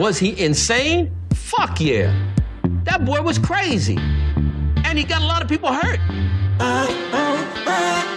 Was he insane? Fuck yeah. That boy was crazy. And he got a lot of people hurt. Een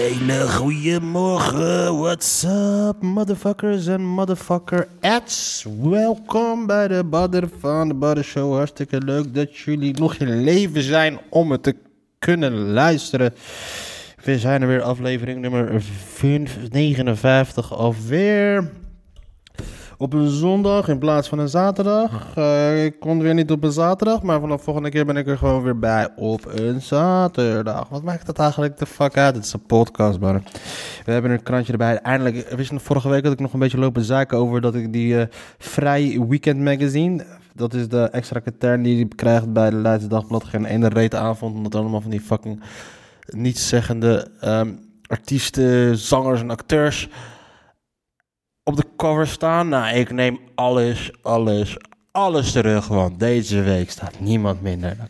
hele goede morgen. What's up, motherfuckers en motherfucker ads. Welkom bij de Badder van de Badder Show. Hartstikke leuk dat jullie nog in leven zijn om het te kunnen luisteren. We zijn er weer, aflevering nummer 559 alweer. Op een zondag in plaats van een zaterdag. Eh, ik kon weer niet op een zaterdag, maar vanaf volgende keer ben ik er gewoon weer bij op een zaterdag. Wat maakt dat eigenlijk de fuck uit? Het is een podcast, man. We hebben een krantje erbij. Eindelijk, wist je nog, vorige week had ik nog een beetje lopen zaken over dat ik die eh, Vrij Weekend Magazine, dat is de extra katern die je krijgt bij de Leidse Dagblad, geen ene reet avond, omdat allemaal van die fucking nietszeggende ehm, artiesten, zangers en acteurs op de cover staan. Nou, ik neem alles, alles, alles terug. Want deze week staat niemand minder dan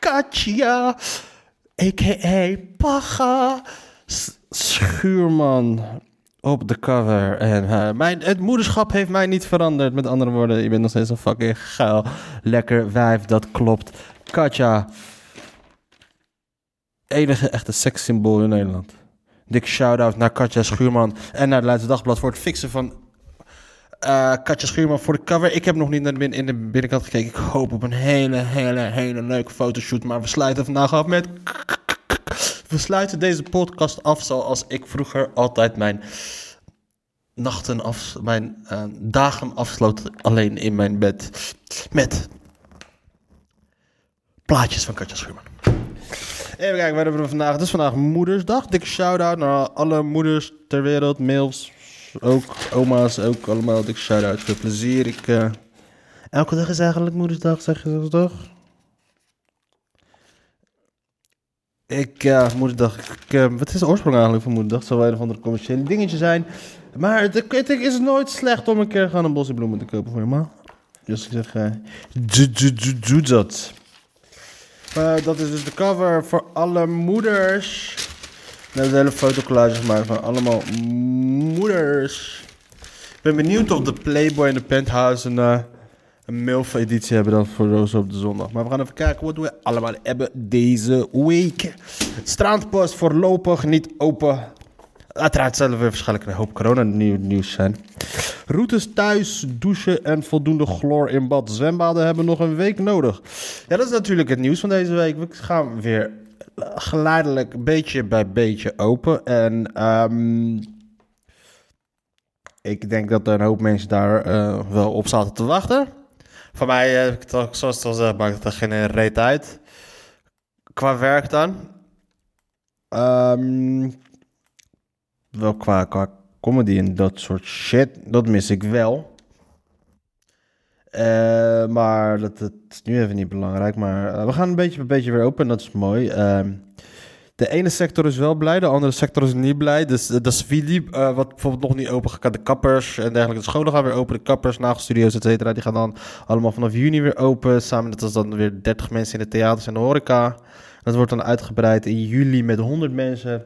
Katja, a.k.a. S- Schuurman op de cover. En eh, mijn, het moederschap heeft mij niet veranderd. Met andere woorden, je bent nog steeds een fucking geil, lekker wijf. Dat klopt. Katja, enige echte sekssymbool in Nederland. Dik shout-out naar Katja Schuurman en naar het Leidse Dagblad voor het fixen van eh, Katja Schuurman voor de cover. Ik heb nog niet naar de in de binnenkant gekeken. Ik hoop op een hele, hele, hele leuke fotoshoot. Maar we sluiten vandaag af met... We sluiten deze podcast af zoals ik vroeger altijd mijn nachten af... Mijn eh, dagen afsloot alleen in mijn bed. Met plaatjes van Katja Schuurman. Even kijken, wat hebben we vandaag? Het is vandaag Moedersdag. Dikke shout-out naar alle moeders ter wereld. Mails, ook oma's, ook allemaal dikke shout-out. Veel plezier. Ik, eh, Elke dag is eigenlijk Moedersdag, zeg je dat toch? Ik, ja, Moederdag. Ik, eh, wat is de oorsprong eigenlijk van Moederdag? Het zal wel een of andere commerciële dingetje zijn. Maar het, het is nooit slecht om een keer gewoon een bosje bloemen te kopen voor je ma. Dus ik zeg, eh, doe dat. Eh, dat is dus de cover voor alle moeders. We hebben een hele fotocollage gemaakt van allemaal moeders. Ik ben benieuwd of de Playboy en de Penthouse een, eh, een MILF-editie hebben dan voor Roze op de zondag. Maar we gaan even kijken wat we allemaal hebben deze week. Strandpost voorlopig niet open. Uiteraard zullen weer waarschijnlijk een hoop corona-nieuws zijn. Routes thuis, douchen en voldoende chloor in bad. Zwembaden hebben nog een week nodig. Ja, dat is natuurlijk het nieuws van deze week. We gaan weer geleidelijk beetje bij beetje open. En ehm, ik denk dat er een hoop mensen daar eh, wel op zaten te wachten. Voor mij, eh, ik toch, zoals het al zei, maakt het er geen reet uit. Qua werk dan. Ehm, wel qua, qua comedy en dat soort shit. Dat mis ik wel. Eh, maar dat, dat is nu even niet belangrijk. Maar eh, we gaan een beetje bij beetje weer open. Dat is mooi. Ehm, de ene sector is wel blij, de andere sector is niet blij. Dus eh, dat is Philippe, wat bijvoorbeeld nog niet open gaat. De kappers en dergelijke. De scholen gaan weer open. De kappers, nagelstudio's, et cetera. Die gaan dan allemaal vanaf juni weer open. Samen met als dan weer 30 mensen in de theaters en de horeca. Dat wordt dan uitgebreid in juli met 100 mensen.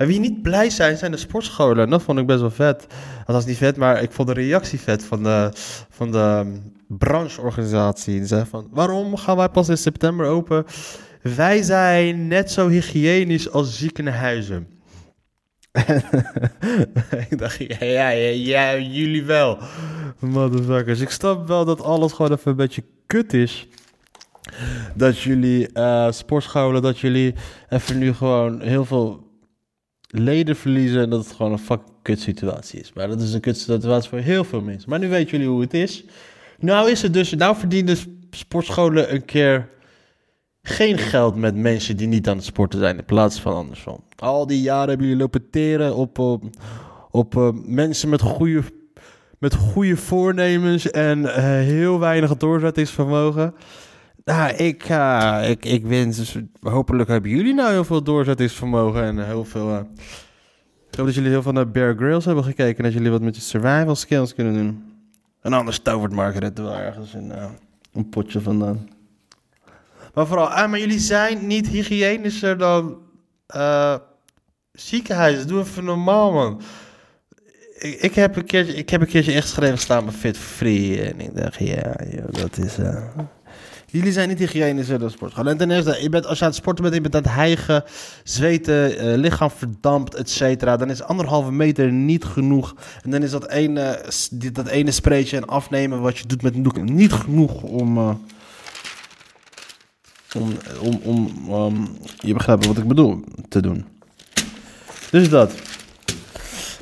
Maar wie niet blij zijn, zijn de sportscholen. Dat vond ik best wel vet. Dat was niet vet, maar ik vond de reactie vet van de, van de um, brancheorganisatie. Die van, waarom gaan wij pas in september open? Wij zijn net zo hygiënisch als ziekenhuizen. ik dacht, ja, jullie wel. Motherfuckers. Ik snap wel dat alles gewoon even een beetje kut is. Dat jullie eh, sportscholen, dat jullie even nu gewoon heel veel leden verliezen en dat het gewoon een fucking kut situatie is. Maar dat is een kut situatie voor heel veel mensen. Maar nu weten jullie hoe het is. Nou is het dus, nou verdienen sportscholen een keer geen geld met mensen die niet aan het sporten zijn in plaats van andersom. Al die jaren hebben jullie lopen teren op, op, op uh, mensen met goede, met goede voornemens en uh, heel weinig doorzettingsvermogen. Nou, ik, uh, ik, ik wens, dus hopelijk hebben jullie nou heel veel doorzettingsvermogen en heel veel, Ik hoop dat jullie heel veel naar Bear Grylls hebben gekeken... en dat jullie wat met je survival skills kunnen doen. En anders tovert Margaret er wel ergens in uh, een potje vandaan. Maar vooral, ah, maar jullie zijn niet hygiënischer dan ziekenhuizen. Doe even normaal, man. Ik, ik, heb een keertje, ik heb een keertje echt geschreven staan bij Fit Free. En ik dacht, ja, dat is... Jullie zijn niet hygiënischer dan sportschool. En ten eerste, je bent, als je aan het sporten bent, je bent aan het hijgen, zweten, uh, lichaam verdampt, et cetera. Dan is anderhalve meter niet genoeg. En dan is dat ene, dat ene spreetje en afnemen wat je doet met een doek niet genoeg om... Uh, om, om, um, je begrijpt wat ik bedoel, te doen. Dus dat.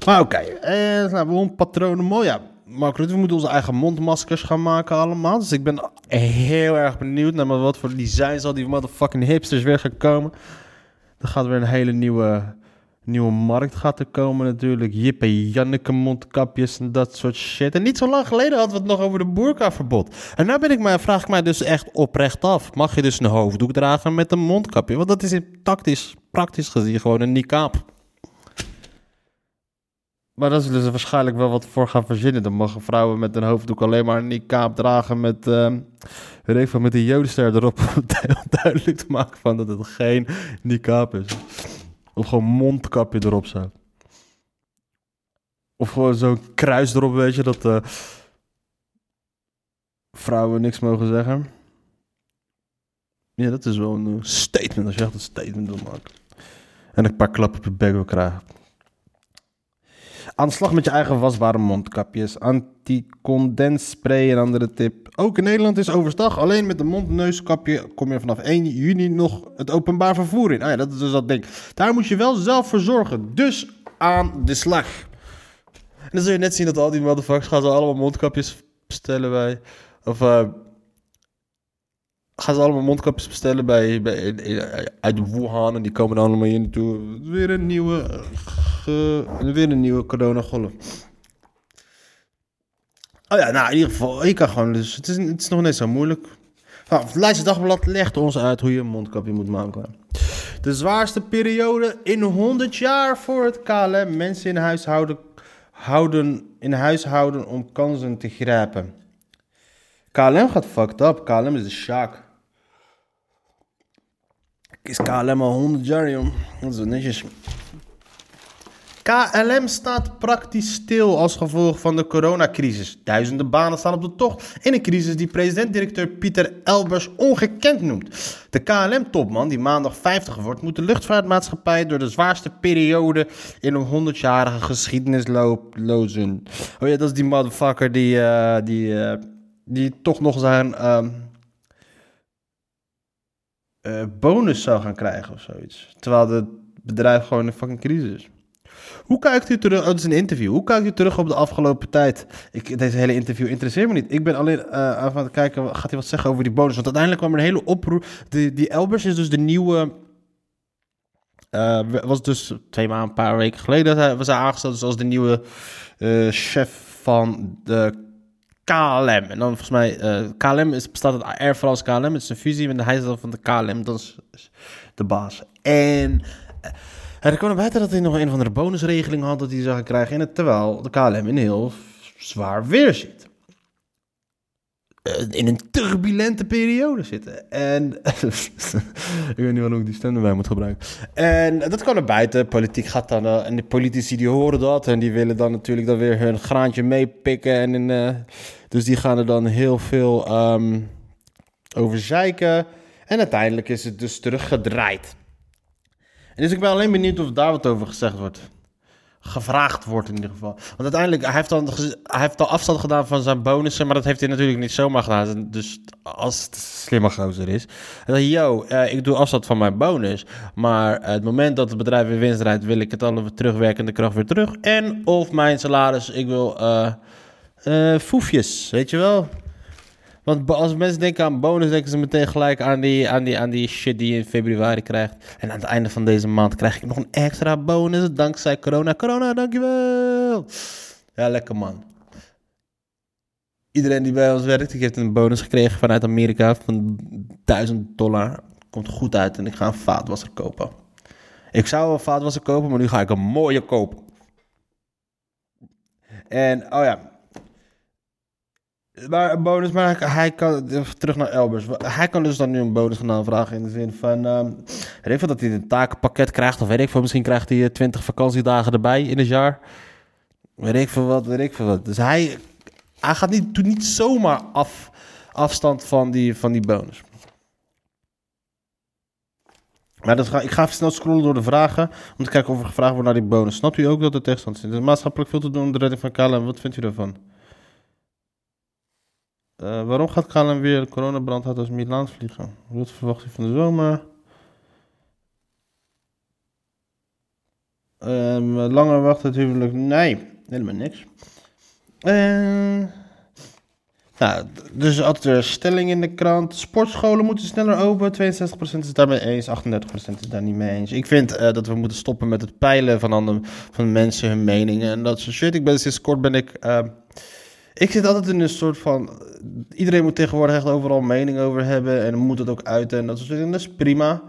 Maar oké, okay. eh, nou, patronen mooi. Ja, Mark Rutte, we moeten onze eigen mondmaskers gaan maken allemaal. Dus ik ben heel erg benieuwd naar wat voor designs al die motherfucking hipsters weer gaan komen. Er gaat weer een hele nieuwe, nieuwe markt gaat er komen natuurlijk. Jippe Janneke mondkapjes en dat soort shit. En niet zo lang geleden hadden we het nog over de boerkaverbod. En nu ben ik vraag ik mij dus echt oprecht af. Mag je dus een hoofddoek dragen met een mondkapje? Want dat is in tactisch, praktisch gezien gewoon een niqab. Maar daar zullen ze waarschijnlijk wel wat voor gaan verzinnen. Dan mogen vrouwen met een hoofddoek alleen maar een kaap dragen met, uh, weet met een jodenster erop. Om duidelijk te maken van dat het geen niqab is. Of gewoon mondkapje erop zo. Of gewoon zo'n kruis erop, weet je, dat uh, vrouwen niks mogen zeggen. Ja, dat is wel een statement als je echt een statement wil maken. En een paar klappen op je bek wil krijgen. Aan slag met je eigen wasbare mondkapjes. Anticondensspray en andere tip. Ook in Nederland is overstag. Alleen met een mondneuskapje kom je vanaf 1 juni nog het openbaar vervoer in. Ah ja, dat is dus dat ding. Daar moet je wel zelf voor zorgen. Dus aan de slag. En dan zul je net zien dat al die motherfuckers gaan ze allemaal mondkapjes bestellen bij... Of... Uh, gaan ze allemaal mondkapjes bestellen bij, bij, uit Wuhan. En die komen dan allemaal hier naartoe. Weer een nieuwe uh, weer een nieuwe coronagolf. Oh ja, nou in ieder geval, je kan gewoon, dus het is, het is nog net zo moeilijk. Nou, het Leidse Dagblad legt ons uit hoe je een mondkapje moet maken. De zwaarste periode in 100 jaar voor het KLM. Mensen in huishouden houden, in huishouden om kansen te grijpen. KLM gaat fucked up. KLM is de shark. Is KLM al 100 jaar, joh. Dat is wel netjes. KLM staat praktisch stil als gevolg van de coronacrisis. Duizenden banen staan op de tocht in een crisis die president-directeur Pieter Elbers ongekend noemt. De KLM-topman, die maandag 50 wordt, moet de luchtvaartmaatschappij door de zwaarste periode in een 100-jarige geschiedenis lozen. Oh ja, dat is die motherfucker die, uh, die, uh, die toch nog zijn uh, bonus zou gaan krijgen of zoiets. Terwijl het bedrijf gewoon in een fucking crisis is. Hoe kijkt u terug? Oh, is een interview. Hoe kijkt u terug op de afgelopen tijd? Ik, deze hele interview interesseert me niet. Ik ben alleen uh, aan het kijken, gaat hij wat zeggen over die bonus? Want uiteindelijk kwam er een hele oproep. Die, die Elbers is dus de nieuwe. Uh, was dus twee maanden, een paar weken geleden dat hij was hij aangesteld dus als de nieuwe uh, chef van de KLM. En dan volgens mij, KLM is, bestaat uit Air France KLM. Het is een fusie de hij van de KLM. Dat is de baas. En er kwam naar buiten dat hij nog een of andere bonusregeling had dat hij zou krijgen. In het, terwijl de KLM in heel zwaar weer zit. Eh, in een turbulente periode zitten. En ik weet niet hoe ik die stem erbij moet gebruiken. En dat kwam naar buiten. Politiek gaat dan. Uh, en de politici die horen dat. En die willen dan natuurlijk dan weer hun graantje meepikken. En uh, dus die gaan er dan heel veel um, over zeiken. En uiteindelijk is het dus teruggedraaid. Dus ik ben alleen benieuwd of daar wat over gezegd wordt. Gevraagd wordt in ieder geval. Want uiteindelijk, hij heeft, dan, hij heeft al afstand gedaan van zijn bonussen. Maar dat heeft hij natuurlijk niet zomaar gedaan. Dus als het slimme gozer is. En dan, yo, uh, ik doe afstand van mijn bonus. Maar het moment dat het bedrijf weer winst rijdt, wil ik het al terugwerkende kracht weer terug. En of mijn salaris, ik wil uh, foefjes, weet je wel. Want als mensen denken aan bonus, denken ze meteen gelijk aan die, aan, die, aan die shit die je in februari krijgt. En aan het einde van deze maand krijg ik nog een extra bonus dankzij corona. Corona, dankjewel. Ja, lekker man. Iedereen die bij ons werkt, ik heeft een bonus gekregen vanuit Amerika van 1000 dollar. Komt goed uit en ik ga een vaatwasser kopen. Ik zou een vaatwasser kopen, maar nu ga ik een mooie kopen. En, oh ja. Maar een bonus, maar hij kan, terug naar Elbers. Hij kan dus dan nu een bonus gaan aanvragen in de zin van, um, weet ik dat hij een takenpakket krijgt, of weet ik veel, misschien krijgt hij 20 vakantiedagen erbij in het jaar. Weet ik veel wat, weet ik veel wat. Dus hij, hij gaat niet, niet zomaar af, afstand van die, van die bonus. Maar dat ga, ik ga even snel scrollen door de vragen. Om te kijken of er gevraagd wordt naar die bonus. Snapt u ook dat de tegenstand is? Er is maatschappelijk veel te doen om de redding van KLM. Wat vindt u daarvan? Uh, waarom gaat KLM weer coronabrand als Milaan vliegen? Wat verwacht u van de zomer? Um, langer wachten huwelijk? Nee, helemaal niks. Uh, nou, dus altijd weer stelling in de krant. Sportscholen moeten sneller open. 62% is het daarmee eens, 38% is daar niet mee eens. Ik vind uh, dat we moeten stoppen met het peilen van, andere, van mensen hun meningen en dat soort shit. Ik ben sinds kort ben ik... Uh, ik zit altijd in een soort van... Iedereen moet tegenwoordig echt overal mening over hebben en moet het ook uiten en dat soort dingen. Dat is prima.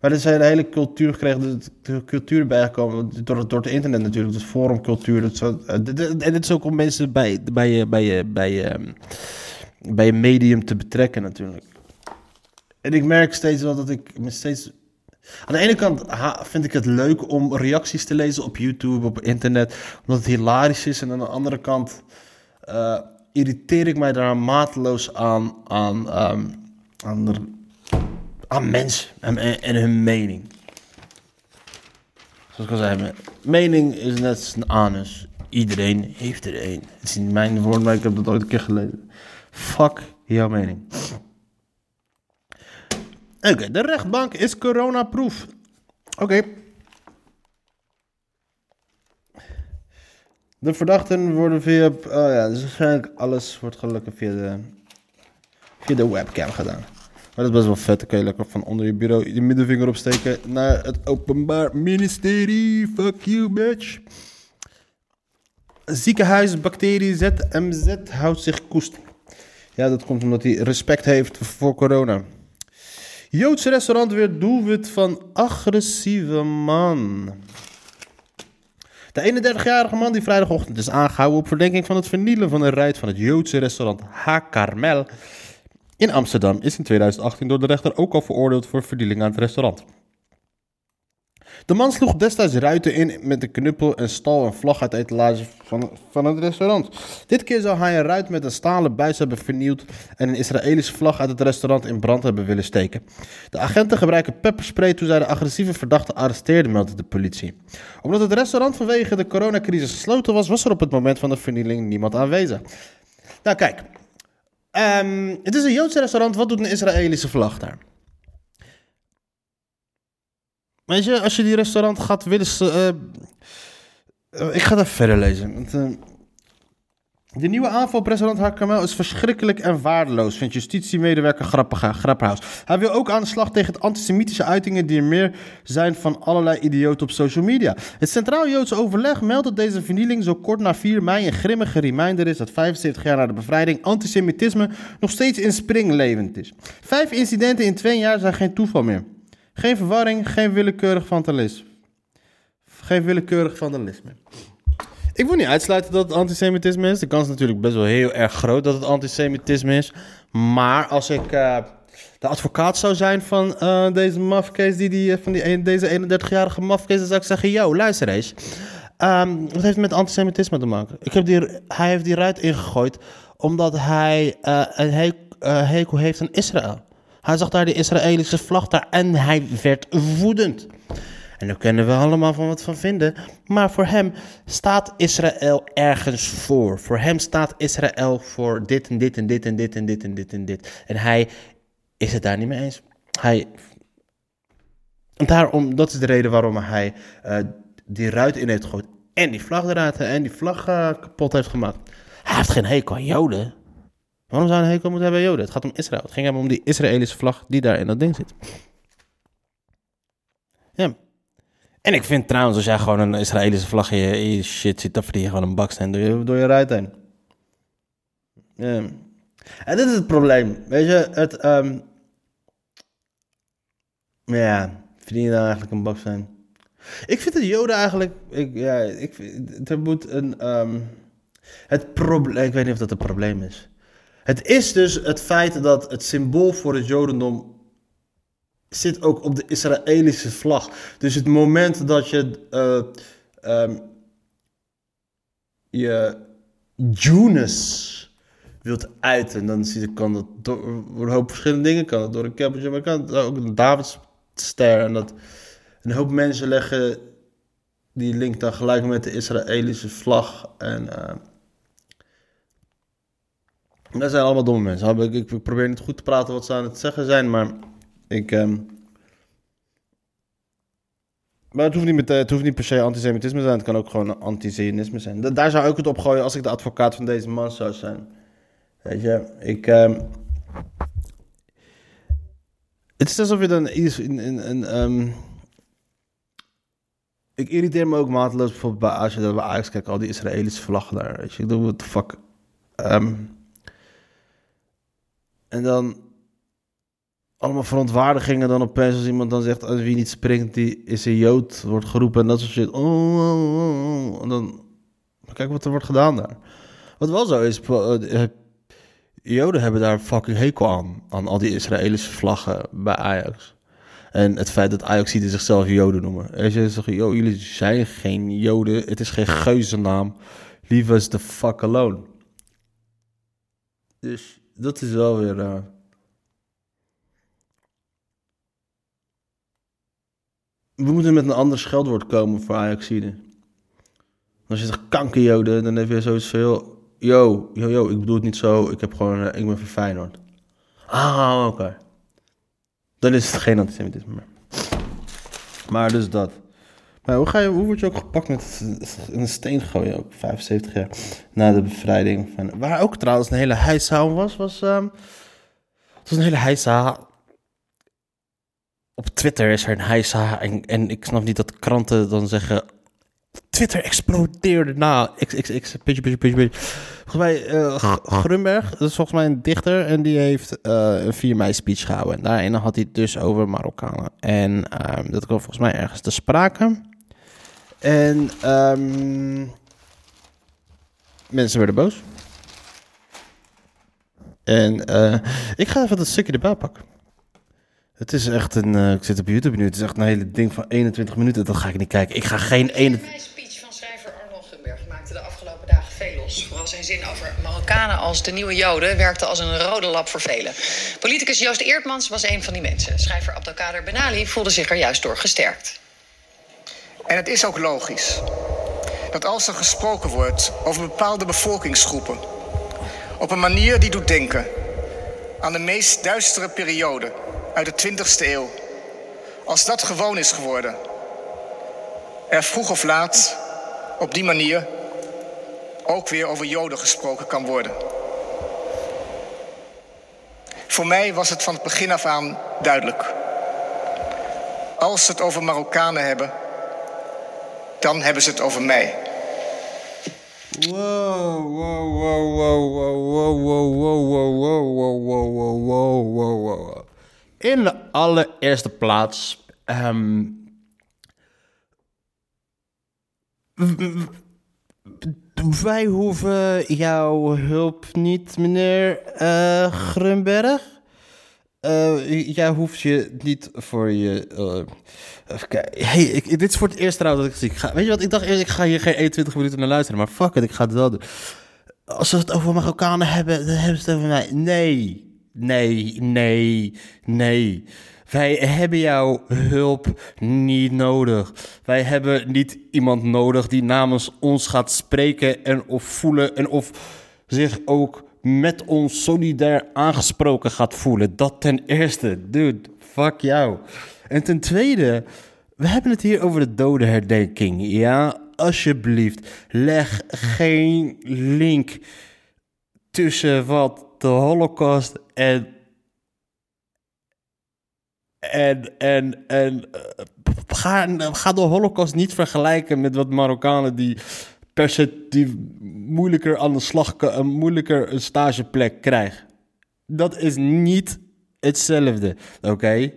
Maar er is een hele cultuur gekregen, de cultuur erbij gekomen door, door het internet natuurlijk, dus forumcultuur. Zo, en dit is ook om mensen bij, bij, je, bij, je, bij, je, bij je medium te betrekken natuurlijk. En ik merk steeds wel dat ik me steeds... Aan de ene kant vind ik het leuk om reacties te lezen op YouTube, op internet, omdat het hilarisch is. En aan de andere kant uh, irriteer ik mij daar mateloos aan, aan, um, aan aan mensen en, hun mening. Zoals ik al zei, mening is net een anus. Iedereen heeft er één. Het is niet mijn woord, maar ik heb dat ooit een keer gelezen. Fuck jouw mening. Oké, de rechtbank is coronaproof. Oké. De verdachten worden via... Oh ja, dus waarschijnlijk alles wordt gelukkig via de, via de webcam gedaan. Maar dat is best wel vet. Dan kan je lekker van onder je bureau je middenvinger opsteken naar het Openbaar Ministerie. Fuck you, bitch. Ziekenhuisbacterie ZMZ houdt zich koest. Ja, dat komt omdat hij respect heeft voor corona. Joodse restaurant weer doelwit van agressieve man. De 31-jarige man die vrijdagochtend is aangehouden op verdenking van het vernielen van een ruit van het Joodse restaurant Ha Carmel in Amsterdam is in 2018 door de rechter ook al veroordeeld voor verdieling aan het restaurant. De man sloeg destijds ruiten in met een knuppel en stal een vlag uit de etalage van, van het restaurant. Dit keer zou hij een ruit met een stalen buis hebben vernield en een Israëlische vlag uit het restaurant in brand hebben willen steken. De agenten gebruiken pepperspray toen zij de agressieve verdachte arresteerden, meldde de politie. Omdat het restaurant vanwege de coronacrisis gesloten was, was er op het moment van de vernieling niemand aanwezig. Nou kijk, Um, het is een Joodse restaurant. Wat doet een Israëlische vlag daar? Weet je, als je die restaurant gaat willen... Uh, ik ga daar verder lezen. Want, uh, de nieuwe aanval op restaurant Hakamel is verschrikkelijk en waardeloos, vindt justitiemedewerker Grapperhaus. Hij wil ook aan de slag tegen het antisemitische uitingen die er meer zijn van allerlei idioten op social media. Het Centraal Joodse Overleg meldt dat deze vernieling zo kort na 4 mei een grimmige reminder is dat 75 jaar na de bevrijding antisemitisme nog steeds in springlevend is. Vijf incidenten in twee jaar zijn geen toeval meer. Geen verwarring, geen willekeurig vandalisme. Geen willekeurig vandalisme. Ik wil niet uitsluiten dat het antisemitisme is. De kans is natuurlijk best wel heel erg groot dat het antisemitisme is. Maar als ik uh, de advocaat zou zijn van uh, deze mafcase, die, die, van die, deze 31-jarige mafcase, dan zou ik zeggen: Yo, luister eens. Um, wat heeft het met antisemitisme te maken? Ik heb die, hij heeft die ruit ingegooid omdat hij een he hekel heeft aan Israël. Hij zag daar de Israëlische vlag daar en hij werd woedend. En daar kunnen we allemaal van wat van vinden. Maar voor hem staat Israël ergens voor. Voor hem staat Israël voor dit en dit en dit en dit en dit en dit en dit. En hij is het daar niet mee eens. Hij. Daarom, dat is de reden waarom hij uh, die ruit in heeft gegooid. En die vlag eruit en die vlag uh, kapot heeft gemaakt. Hij heeft geen hekel aan Joden. Waarom zou een hekel moeten hebben aan Joden? Het gaat om Israël. Het ging hem om die Israëlische vlag die daar in dat ding zit. Ja. En ik vind trouwens, als jij gewoon een Israëlische vlag in je, shit zit, dan verdien je gewoon een baksteen door je, door je ruit heen. Ja. En dit is het probleem. Weet je, het. Um, ja, verdien je dan eigenlijk een baksteen? Ik vind het Joden eigenlijk. Ik, ja, ik, er moet een. ehm, het probleem. Ik weet niet of dat een probleem is. Het is dus het feit dat het symbool voor het Jodendom. zit ook op de Israëlische vlag. Dus het moment dat je. ehm, je. Jewness wilt uiten, dan kan dat door, een hoop verschillende dingen. Kan het door een keppeltje, maar kan ook een Davidster. En dat een hoop mensen leggen die link dan gelijk met de Israëlische vlag. En eh, dat zijn allemaal domme mensen. Ik, probeer niet goed te praten wat ze aan het zeggen zijn, maar ik. ehm, maar het hoeft, niet met, niet per se antisemitisme te zijn, het kan ook gewoon antisemitisme zijn. Da- daar zou ik het op gooien als ik de advocaat van deze man zou zijn. Weet je, ik. ehm, het is alsof je dan iets in. in, ehm, ik irriteer me ook mateloos bijvoorbeeld bij je dat bij Ajax al die Israëlische vlaggen daar. Weet je, ik doe what the fuck. Ehm, en dan allemaal verontwaardigingen dan opeens als iemand dan zegt, als wie niet springt, die is een Jood, wordt geroepen en dat soort shit. Oh, oh, oh, oh. En dan, kijk wat er wordt gedaan daar. Wat wel zo is, eh, Joden hebben daar fucking hekel aan, aan al die Israëlische vlaggen bij Ajax. En het feit dat Ajax zichzelf Joden noemen. En je zegt, yo, jullie zijn geen Joden, het is geen geuzennaam. Leave us the fuck alone. Dus dat is wel weer... eh, We moeten met een ander scheldwoord komen voor Ajaxiden. Als je zegt kankerjoden, dan heb je zoiets van... Yo, yo, yo, yo, ik bedoel het niet zo. Ik heb gewoon... eh, ik ben van Feyenoord. Ah, oké. Dan is het geen antisemitisme meer. Maar dus dat. Maar hoe, ga je, hoe word je ook gepakt met een steen gooien? Ook 75 jaar na de bevrijding. Van, waar ook trouwens een hele om was. was ehm, het was een hele heisa. Op Twitter is er een heisa. En, en ik snap niet dat kranten dan zeggen... Twitter explodeerde na. XXX, pitje, pitje, pitje. Volgens mij, eh, G- Grunberg, dat is volgens mij een dichter. En die heeft eh, een 4 mei speech gehouden. En daarin had hij het dus over Marokkanen. En ehm, dat kwam volgens mij ergens te sprake. En ehm, mensen werden boos. En eh, ik ga even dat stukje erbij pakken. Het is echt een. eh, ik zit op YouTube nu. Het is echt een hele ding van 21 minuten. Dat ga ik niet kijken. Ik ga geen 21. Mijn speech van schrijver Arnold Gunberg maakte de afgelopen dagen veel los. Vooral zijn zin over Marokkanen als de nieuwe Joden werkte als een rode lap voor velen. Politicus Joost Eertmans was een van die mensen. Schrijver Abdelkader Benali voelde zich er juist door gesterkt. En het is ook logisch dat als er gesproken wordt over bepaalde bevolkingsgroepen op een manier die doet denken aan de meest duistere periode uit de 20e eeuw, als dat gewoon is geworden, er vroeg of laat op die manier ook weer over Joden gesproken kan worden. Voor mij was het van het begin af aan duidelijk. Als ze het over Marokkanen hebben, dan hebben ze het over mij. Wow, wow, wow, wow, wow, wow, wow, wow, wow, wow, wow, wow, wow, wow. In de allereerste plaats. ehm, w- wij hoeven jouw hulp niet, meneer eh, Grunberg. Eh, jij hoeft je niet voor je. kijken. Hey, ik, dit is voor het eerst trouwens dat ik zie. Weet je wat? Ik dacht eerst, ik ga hier geen 21 minuten naar luisteren. Maar fuck it, ik ga het wel doen. Als ze het over Marokkanen hebben, dan hebben ze het over mij. Nee, nee, nee, nee. Wij hebben jouw hulp niet nodig. Wij hebben niet iemand nodig die namens ons gaat spreken en of voelen en of zich ook met ons solidair aangesproken gaat voelen. Dat ten eerste, dude, fuck jou. En ten tweede, we hebben het hier over de dodenherdenking. Ja, alsjeblieft, leg geen link tussen wat de Holocaust en en, en, en eh, ga, ga de Holocaust niet vergelijken met wat Marokkanen die per se die moeilijker aan de slag, ka- een moeilijker een stageplek krijgen. Dat is niet hetzelfde, oké?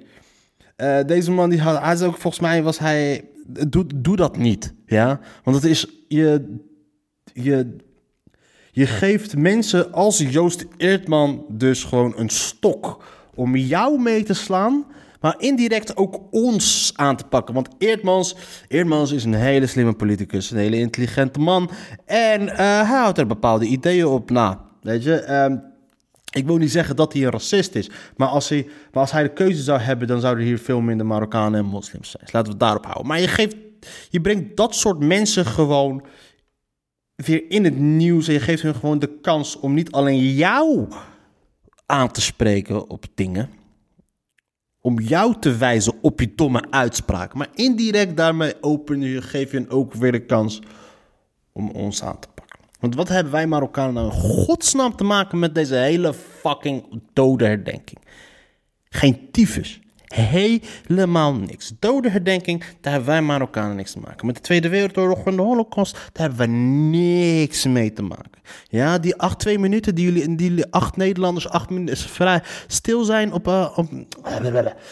Eh, deze man, die had, hij ook, volgens mij was hij doe, doe dat niet. Ja? Want het is. Je, je, je geeft mensen als Joost Eertman dus gewoon een stok om jou mee te slaan. Maar indirect ook ons aan te pakken. Want Eertmans, Eertmans is een hele slimme politicus. Een hele intelligente man. En eh, hij houdt er bepaalde ideeën op na. Weet je. ehm, ik wil niet zeggen dat hij een racist is. Maar als hij, maar als hij de keuze zou hebben, dan zouden hier veel minder Marokkanen en moslims zijn. Dus laten we het daarop houden. Maar je, geeft, je brengt dat soort mensen gewoon weer in het nieuws. En je geeft hun gewoon de kans om niet alleen jou aan te spreken op dingen. Om jou te wijzen op je domme uitspraken. Maar indirect daarmee open je, geef je hen ook weer de kans om ons aan te pakken. Want wat hebben wij Marokkanen nou in godsnaam te maken met deze hele fucking dodenherdenking? Geen tyfus. Helemaal niks. Dodenherdenking, daar hebben wij Marokkanen niks te maken. Met de Tweede Wereldoorlog en de Holocaust, daar hebben we niks mee te maken. Ja, die acht, twee minuten die jullie, die acht Nederlanders, acht minuten vrij stil zijn op, eh, op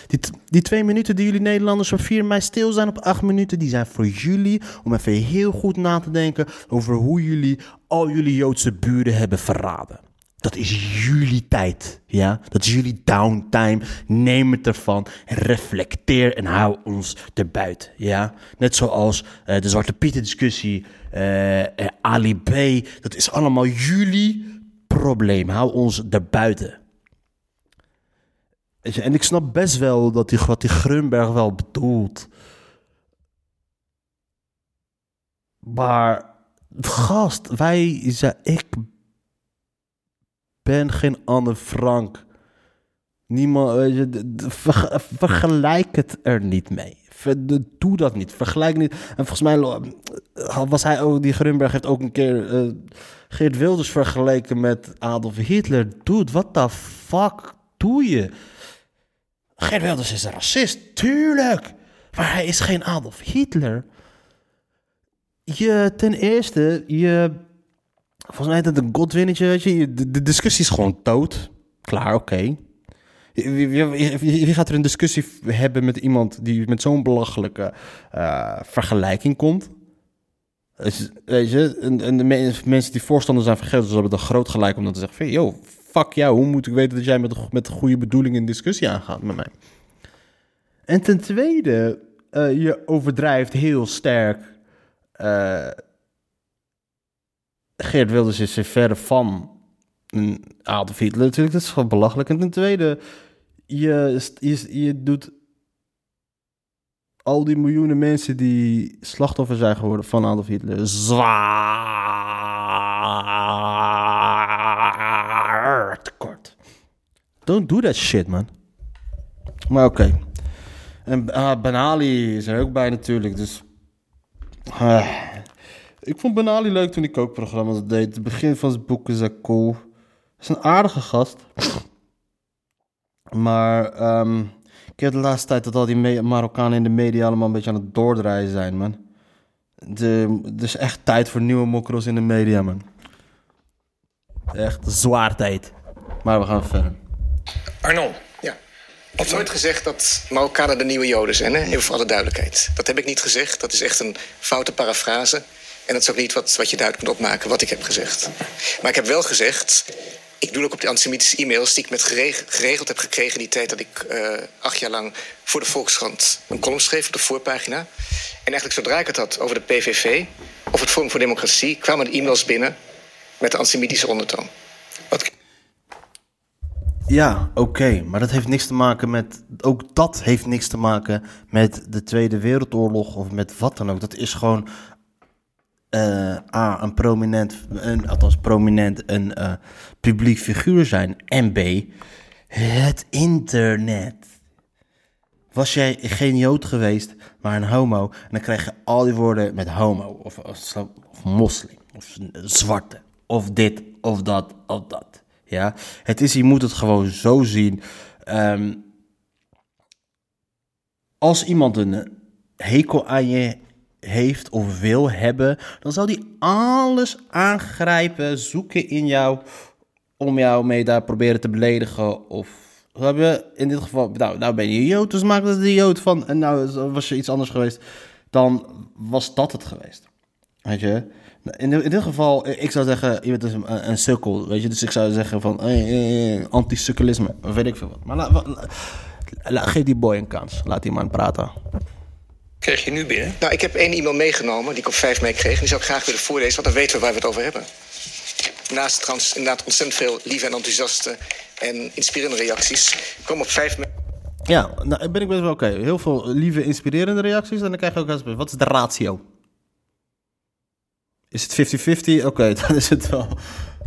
die, die twee minuten die jullie Nederlanders op 4 mei stil zijn op acht minuten, die zijn voor jullie om even heel goed na te denken over hoe jullie al jullie Joodse buren hebben verraden. Dat is jullie tijd, ja? Dat is jullie downtime. Neem het ervan reflecteer en hou ons erbuiten, ja? Net zoals eh, de Zwarte Pieten discussie, B. Dat is allemaal jullie probleem. Hou ons erbuiten. En ik snap best wel dat die, wat die Grunberg wel bedoelt. Maar, gast, wij zijn, ik ben geen Anne Frank. Niemand, weet je, vergelijk het er niet mee. Doe dat niet. Vergelijk niet. En volgens mij was hij ook, die Grunberg heeft ook een keer eh, Geert Wilders vergeleken met Adolf Hitler. Dude, what the fuck doe je? Geert Wilders is een racist, tuurlijk. Maar hij is geen Adolf Hitler. Je, ten eerste, je... Volgens mij is het een godwinnetje, weet je. De, discussie is gewoon dood. Klaar, oké. Wie, wie- gaat er een discussie hebben met iemand die met zo'n belachelijke eh, vergelijking komt? Weet je, en, de me- mensen die voorstander zijn van geld, ze hebben dan groot gelijk om dan te zeggen yo, fuck jou, hoe moet ik weten dat jij met, met de goede bedoeling een discussie aangaat met mij? En ten tweede, eh, je overdrijft heel sterk. eh, Geert Wilders is er verre van een Adolf Hitler natuurlijk. Dat is gewoon belachelijk. En ten tweede, je, je, je doet al die miljoenen mensen die slachtoffer zijn geworden van Adolf Hitler zwaar tekort. Don't do that shit, man. Maar oké. En ah, Ben Ali is er ook bij natuurlijk, dus... Ah. Ik vond Ben Ali leuk toen ik ook programma's deed. Het begin van zijn boeken is cool. Hij is een aardige gast. Maar ehm, ik heb de laatste tijd dat al die Marokkanen in de media allemaal een beetje aan het doordraaien zijn, man. Is echt tijd voor nieuwe mokros in de media, man. Echt zwaar tijd. Maar we gaan verder. Arnon, Ja. Ik heb nooit gezegd dat Marokkanen de nieuwe Joden zijn, hè? even voor alle duidelijkheid. Dat heb ik niet gezegd, dat is echt een foute parafrase. En dat is ook niet wat, wat je duidelijk moet opmaken, wat ik heb gezegd. Maar ik heb wel gezegd, ik doe ook op de antisemitische e-mails... die ik met gereg- geregeld heb gekregen die tijd dat ik eh, acht jaar lang... voor de Volkskrant een column schreef op de voorpagina. En eigenlijk zodra ik het had over de PVV of het Forum voor Democratie... kwamen de e-mails binnen met de antisemitische ondertoon. Wat Ja, oké, maar dat heeft niks te maken met. Ook dat heeft niks te maken met de Tweede Wereldoorlog of met wat dan ook. Dat is gewoon. Eh, A, een prominent, een, althans prominent, een eh, publiek figuur zijn. En B, het internet. Was jij geen Jood geweest, maar een homo, en dan krijg je al die woorden met homo, of, of, moslim, of zwarte, of dit, of dat, of dat. Ja, het is, je moet het gewoon zo zien. Ehm, als iemand een hekel aan je heeft of wil hebben, dan zal die alles aangrijpen, zoeken in jou, om jou mee daar proberen te beledigen of hebben in dit geval, nou, nou ben je Jood, dus maak er de Jood van. En nou was je iets anders geweest. dan was dat het geweest. Weet je? In, in dit geval, ik zou zeggen, je bent dus een, een weet je. Dus ik zou zeggen van, eh, eh, anti-sukkelisme, weet ik veel wat. Maar geef die boy een kans. Laat die man praten. Krijg je nu binnen? Nou, ik heb één e-mail meegenomen die ik op 5 mei kreeg. En die zou ik graag willen voorlezen, want dan weten we waar we het over hebben. Naast trouwens inderdaad ontzettend veel lieve en enthousiaste en inspirerende reacties... komen op 5 mei... Ja, nou ben ik best wel oké. Heel veel lieve, inspirerende reacties. En dan krijg je ook eens... Wat is de ratio? Is het 50-50? Oké, dan is het wel...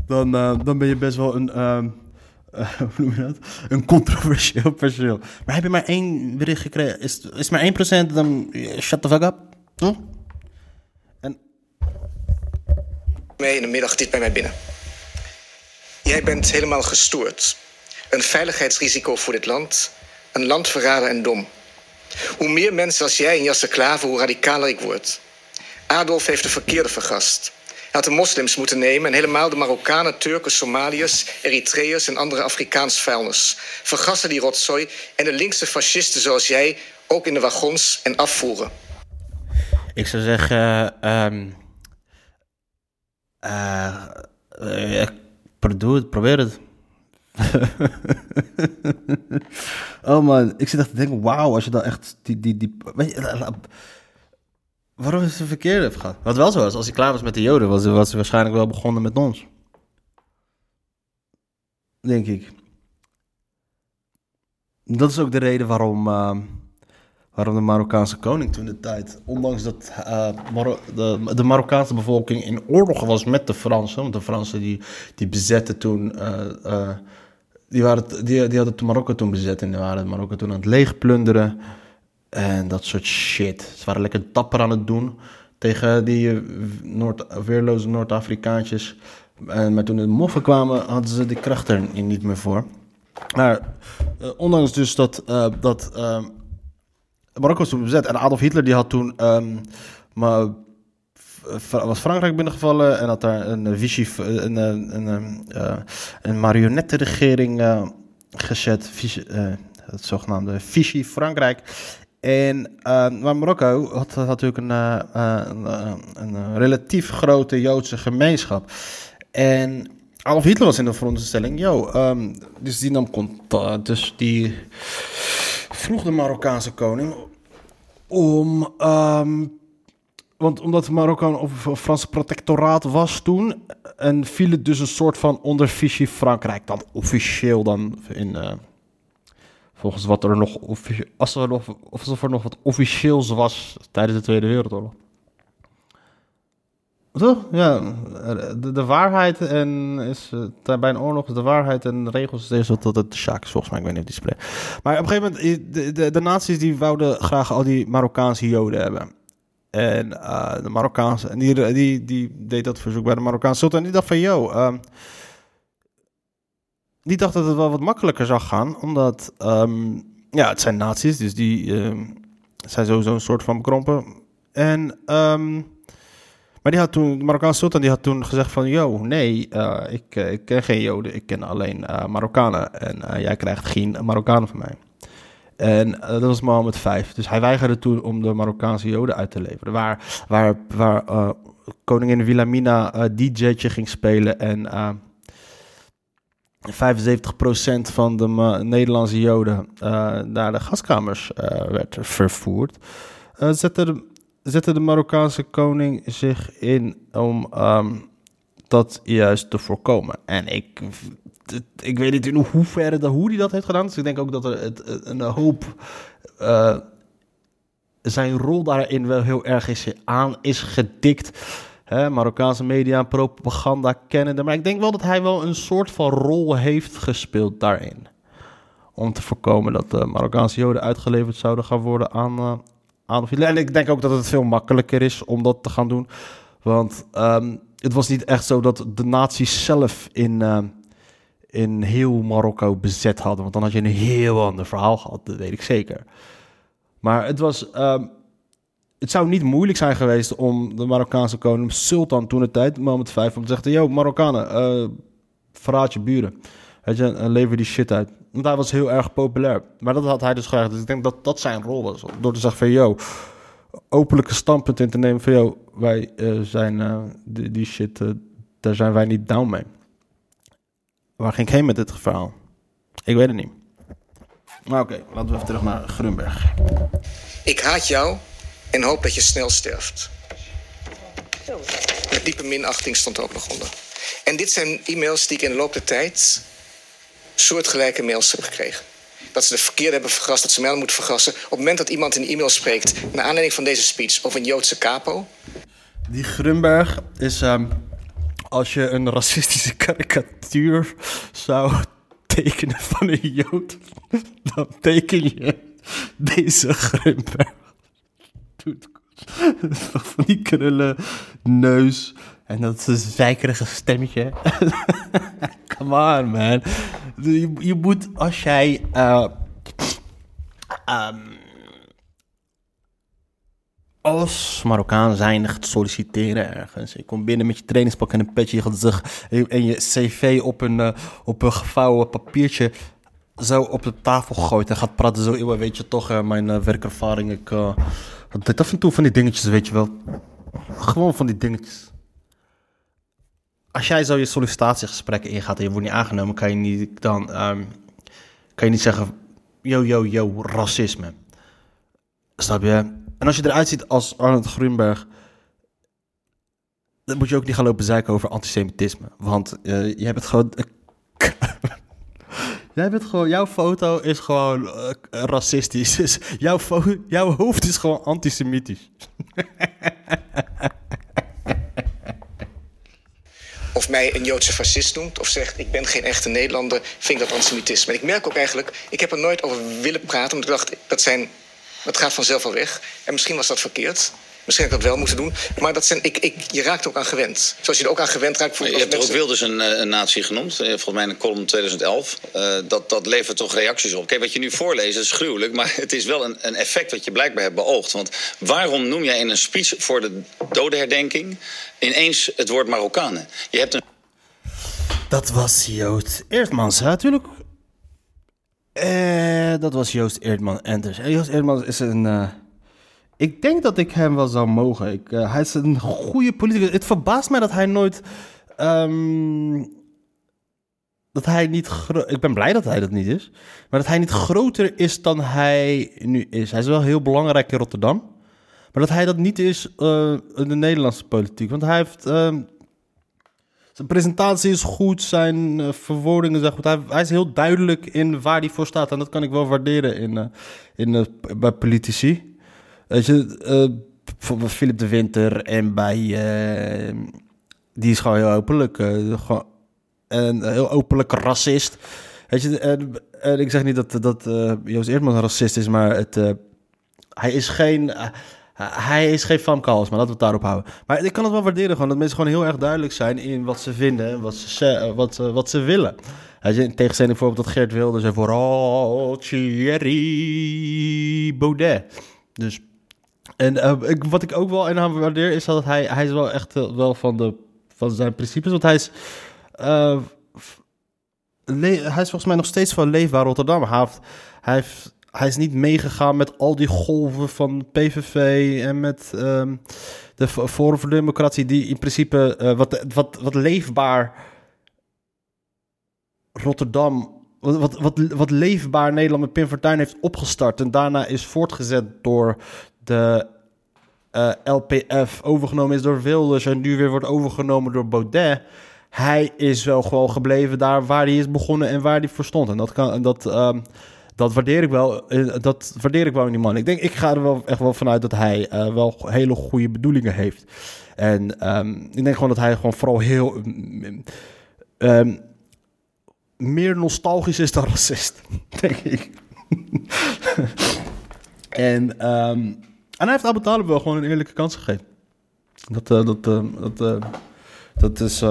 Dan, uh, dan ben je best wel een... Um, uh, hoe noem je dat? Een controversieel persoon. Maar heb je maar één bericht gekregen? Is, is maar 1% dan... Shut the fuck up. Hm? En... Mee in de middag dit bij mij binnen. Jij bent helemaal gestoord. Een veiligheidsrisico voor dit land. Een landverrader en dom. Hoe meer mensen als jij in Jasser Klaver, hoe radicaler ik word. Adolf heeft de verkeerde vergast. Hij had de moslims moeten nemen en helemaal de Marokkanen, Turken, Somaliërs, Eritreërs en andere Afrikaans vuilnis. Vergassen die rotzooi en de linkse fascisten zoals jij ook in de wagons en afvoeren. Ik zou zeggen, um, uh, probeer het. oh man, ik zit echt te denken, wauw, als je dan echt die, die, die, weet je, waarom is het verkeerd gehad? Wat wel zo was, als hij klaar was met de Joden, was, was hij waarschijnlijk wel begonnen met ons. Denk ik. Dat is ook de reden waarom, uh, waarom de Marokkaanse koning toen de tijd, ondanks dat Mar de, de Marokkaanse bevolking in oorlog was met de Fransen, want de Fransen die, die bezetten toen, uh, die, waren, die, die hadden Marokko toen bezet en die waren Marokko toen aan het leegplunderen. En dat soort shit. Ze waren lekker dapper aan het doen tegen die Noord, weerloze Noord-Afrikaantjes. Maar toen de moffen kwamen, hadden ze die kracht er niet meer voor. Maar uh, ondanks dus dat, uh, dat uh, Marokko was toen bezet en Adolf Hitler die had toen... Um, maar, was Frankrijk binnengevallen en had daar een Vichy, een, een, een, een marionettenregering gezet. Het zogenaamde Vichy Frankrijk. En, uh, maar Marokko had, natuurlijk een, uh, een, een, relatief grote Joodse gemeenschap. En Adolf Hitler was in de veronderstelling, yo, um, dus die nam contact, dus die vroeg de Marokkaanse koning om, um, want omdat Marokko een Franse protectoraat was toen, en viel het dus een soort van onder Frankrijk, dan officieel dan in... Volgens wat er nog, als er nog, alsof er nog wat officieels was tijdens de Tweede Wereldoorlog. Toch? Ja, de, de waarheid en is uh, bij een oorlog de waarheid en de regels is dat het is volgens mij. Ik weet niet of die. Maar op een gegeven moment, de, de, de naties die wouden graag al die Marokkaanse Joden hebben. En uh, de Marokkaanse, en die, die, die deed dat verzoek bij de Marokkaanse sultan. En die dacht van, yo, uh, die dacht dat het wel wat makkelijker zou gaan, omdat um, ja, het zijn naties, dus die uh, zijn sowieso een soort van bekrompen. En, um, maar die had toen, de Marokkaanse sultan, die had toen gezegd van, yo, nee, uh, ik, uh, ik ken geen Joden, ik ken alleen uh, Marokkanen en jij krijgt geen Marokkanen van mij. En dat was Mohammed V. Dus hij weigerde toen om de Marokkaanse Joden uit te leveren. Waar, waar, waar koningin Wilhelmina DJ'tje ging spelen en 75% van de Nederlandse Joden uh, naar de gaskamers uh, werd vervoerd, uh, zette, de, zette de Marokkaanse koning zich in om um, dat juist te voorkomen. En ik, ik weet niet in hoeverre hoe hij dat heeft gedaan. Dus ik denk ook dat er het, een hoop zijn rol daarin wel heel erg is, aan is gedikt hè, Marokkaanse media, propaganda kennende. Maar ik denk wel dat hij wel een soort van rol heeft gespeeld daarin. Om te voorkomen dat de Marokkaanse Joden uitgeleverd zouden gaan worden aan, uh, aan Hitler. En ik denk ook dat het veel makkelijker is om dat te gaan doen. Want um, het was niet echt zo dat de nazi's zelf in, uh, in heel Marokko bezet hadden. Want dan had je een heel ander verhaal gehad, dat weet ik zeker. Maar het was... Um, het zou niet moeilijk zijn geweest om de Marokkaanse koning, Sultan toen de tijd, moment 5, om te zeggen: Yo, Marokkanen, uh, verraad je buren. Weet je, uh, lever die shit uit. Want hij was heel erg populair. Maar dat had hij dus graag. Dus ik denk dat dat zijn rol was. Door te zeggen van, yo, openlijke standpunt in te nemen van... Yo, wij eh, zijn uh, die, die shit, daar zijn wij niet down mee. Waar ging ik heen met dit verhaal? Ik weet het niet. Maar oké, laten we even terug naar Grunberg. Ik haat jou en hoop dat je snel sterft. Diepe minachting stond ook nog onder. En dit zijn e-mails die ik in de loop der tijd soortgelijke mails heb gekregen. Dat ze de verkeerde hebben vergast, dat ze mij moeten vergassen. Op het moment dat iemand in e-mail spreekt, naar aanleiding van deze speech, over een Joodse capo. Die Grunberg is, um, als je een racistische karikatuur zou tekenen van een Jood, dan teken je deze Grunberg. Van die krullen, neus en dat zeikerige stemmetje. Come on, man. Je, je moet, als jij... Uh, um, als Marokkaan zijn gaat solliciteren ergens. Je komt binnen met je trainingspak en een petje. Je gaat zich, en je cv op een, uh, op een gevouwen papiertje zo op de tafel gooit en gaat praten. Zo, weet je toch, uh, mijn werkervaring. Ik dit af en toe van die dingetjes, weet je wel. Gewoon van die dingetjes. Als jij zo je sollicitatiegesprekken ingaat en je wordt niet aangenomen, kan je niet dan um, kan je niet zeggen: yo, yo, yo, racisme. Snap je? En als je eruit ziet als Arnold Grunberg, dan moet je ook niet gaan lopen zeiken over antisemitisme. Want uh, je hebt het gewoon. Jij bent gewoon, jouw foto is gewoon uh, racistisch. Dus jouw, jouw hoofd is gewoon antisemitisch. of mij een Joodse fascist noemt of zegt ik ben geen echte Nederlander, vind ik dat antisemitisme. En ik merk ook eigenlijk, ik heb er nooit over willen praten, omdat ik dacht dat zijn, dat gaat vanzelf al weg. En misschien was dat verkeerd. Misschien had ik dat wel moeten doen. Maar dat zijn, ik, ik, je raakt ook aan gewend. Zoals je er ook aan gewend raakt. Voor je hebt mensen... ook Wilders een, eh, een natie genoemd. Eh, volgens mij in een column 2011. Uh, dat, dat levert toch reacties op. Kijk, wat je nu voorleest is gruwelijk. Maar het is wel een, een effect wat je blijkbaar hebt beoogd. Want waarom noem jij in een speech voor de dodenherdenking... ineens het woord Marokkanen? Je hebt een... Dat was Joost Eertmans, natuurlijk. Uh, dat was Joost Eertman. En dus, Joost Eertmans is een... Uh... Ik denk dat ik hem wel zou mogen. Ik, uh, hij is een goede politicus. Het verbaast mij dat hij nooit. Um, dat hij niet. Ik ben blij dat hij dat niet is. Maar dat hij niet groter is dan hij nu is. Hij is wel heel belangrijk in Rotterdam. Maar dat hij dat niet is uh, in de Nederlandse politiek. Want hij heeft. Uh, zijn presentatie is goed, zijn uh, verwoordingen zijn goed. Hij, hij, is heel duidelijk in waar hij voor staat. En dat kan ik wel waarderen in, in, bij politici. Weet je, uh, Philip de Winter en bij. Uh, die is gewoon heel openlijk. Uh, gewoon, en heel openlijk racist. Weet je, en, ik zeg niet dat, dat Joost Eertman een racist is, maar het, hij is geen. hij is geen Famke maar laten we het daarop houden. Maar ik kan het wel waarderen gewoon, dat mensen gewoon heel erg duidelijk zijn in wat ze vinden en wat ze, wat, wat ze willen. Weet je, in tegenstelling bijvoorbeeld dat Geert wilde zei vooral Thierry Baudet. Dus en ik, wat ik ook wel in hem waardeer is dat hij, hij is wel echt uh, wel van, de, van zijn principes. Want hij is, uh, hij is volgens mij nog steeds van leefbaar Rotterdam. Hij, heeft, hij, heeft, hij is niet meegegaan met al die golven van PVV en met um, de Forum voor Democratie, die in principe wat, wat, wat leefbaar Rotterdam wat, wat, wat leefbaar Nederland met Pim Fortuyn heeft opgestart en daarna is voortgezet door de uh, eh, LPF overgenomen is door Wilders en nu weer wordt overgenomen door Baudet. Hij is wel gewoon gebleven daar waar hij is begonnen en waar hij voor stond. En dat, kan, dat, um, dat, waardeer ik wel, eh, dat waardeer ik wel in die man. Ik denk, ik ga er wel echt wel vanuit dat hij uh, wel hele goede bedoelingen heeft. En um, ik denk gewoon dat hij gewoon vooral heel... Um, meer nostalgisch is dan racist, denk ik. en... En hij heeft Abu Talib wel gewoon een eerlijke kans gegeven. Dat, uh, dat, uh, dat, uh, dat is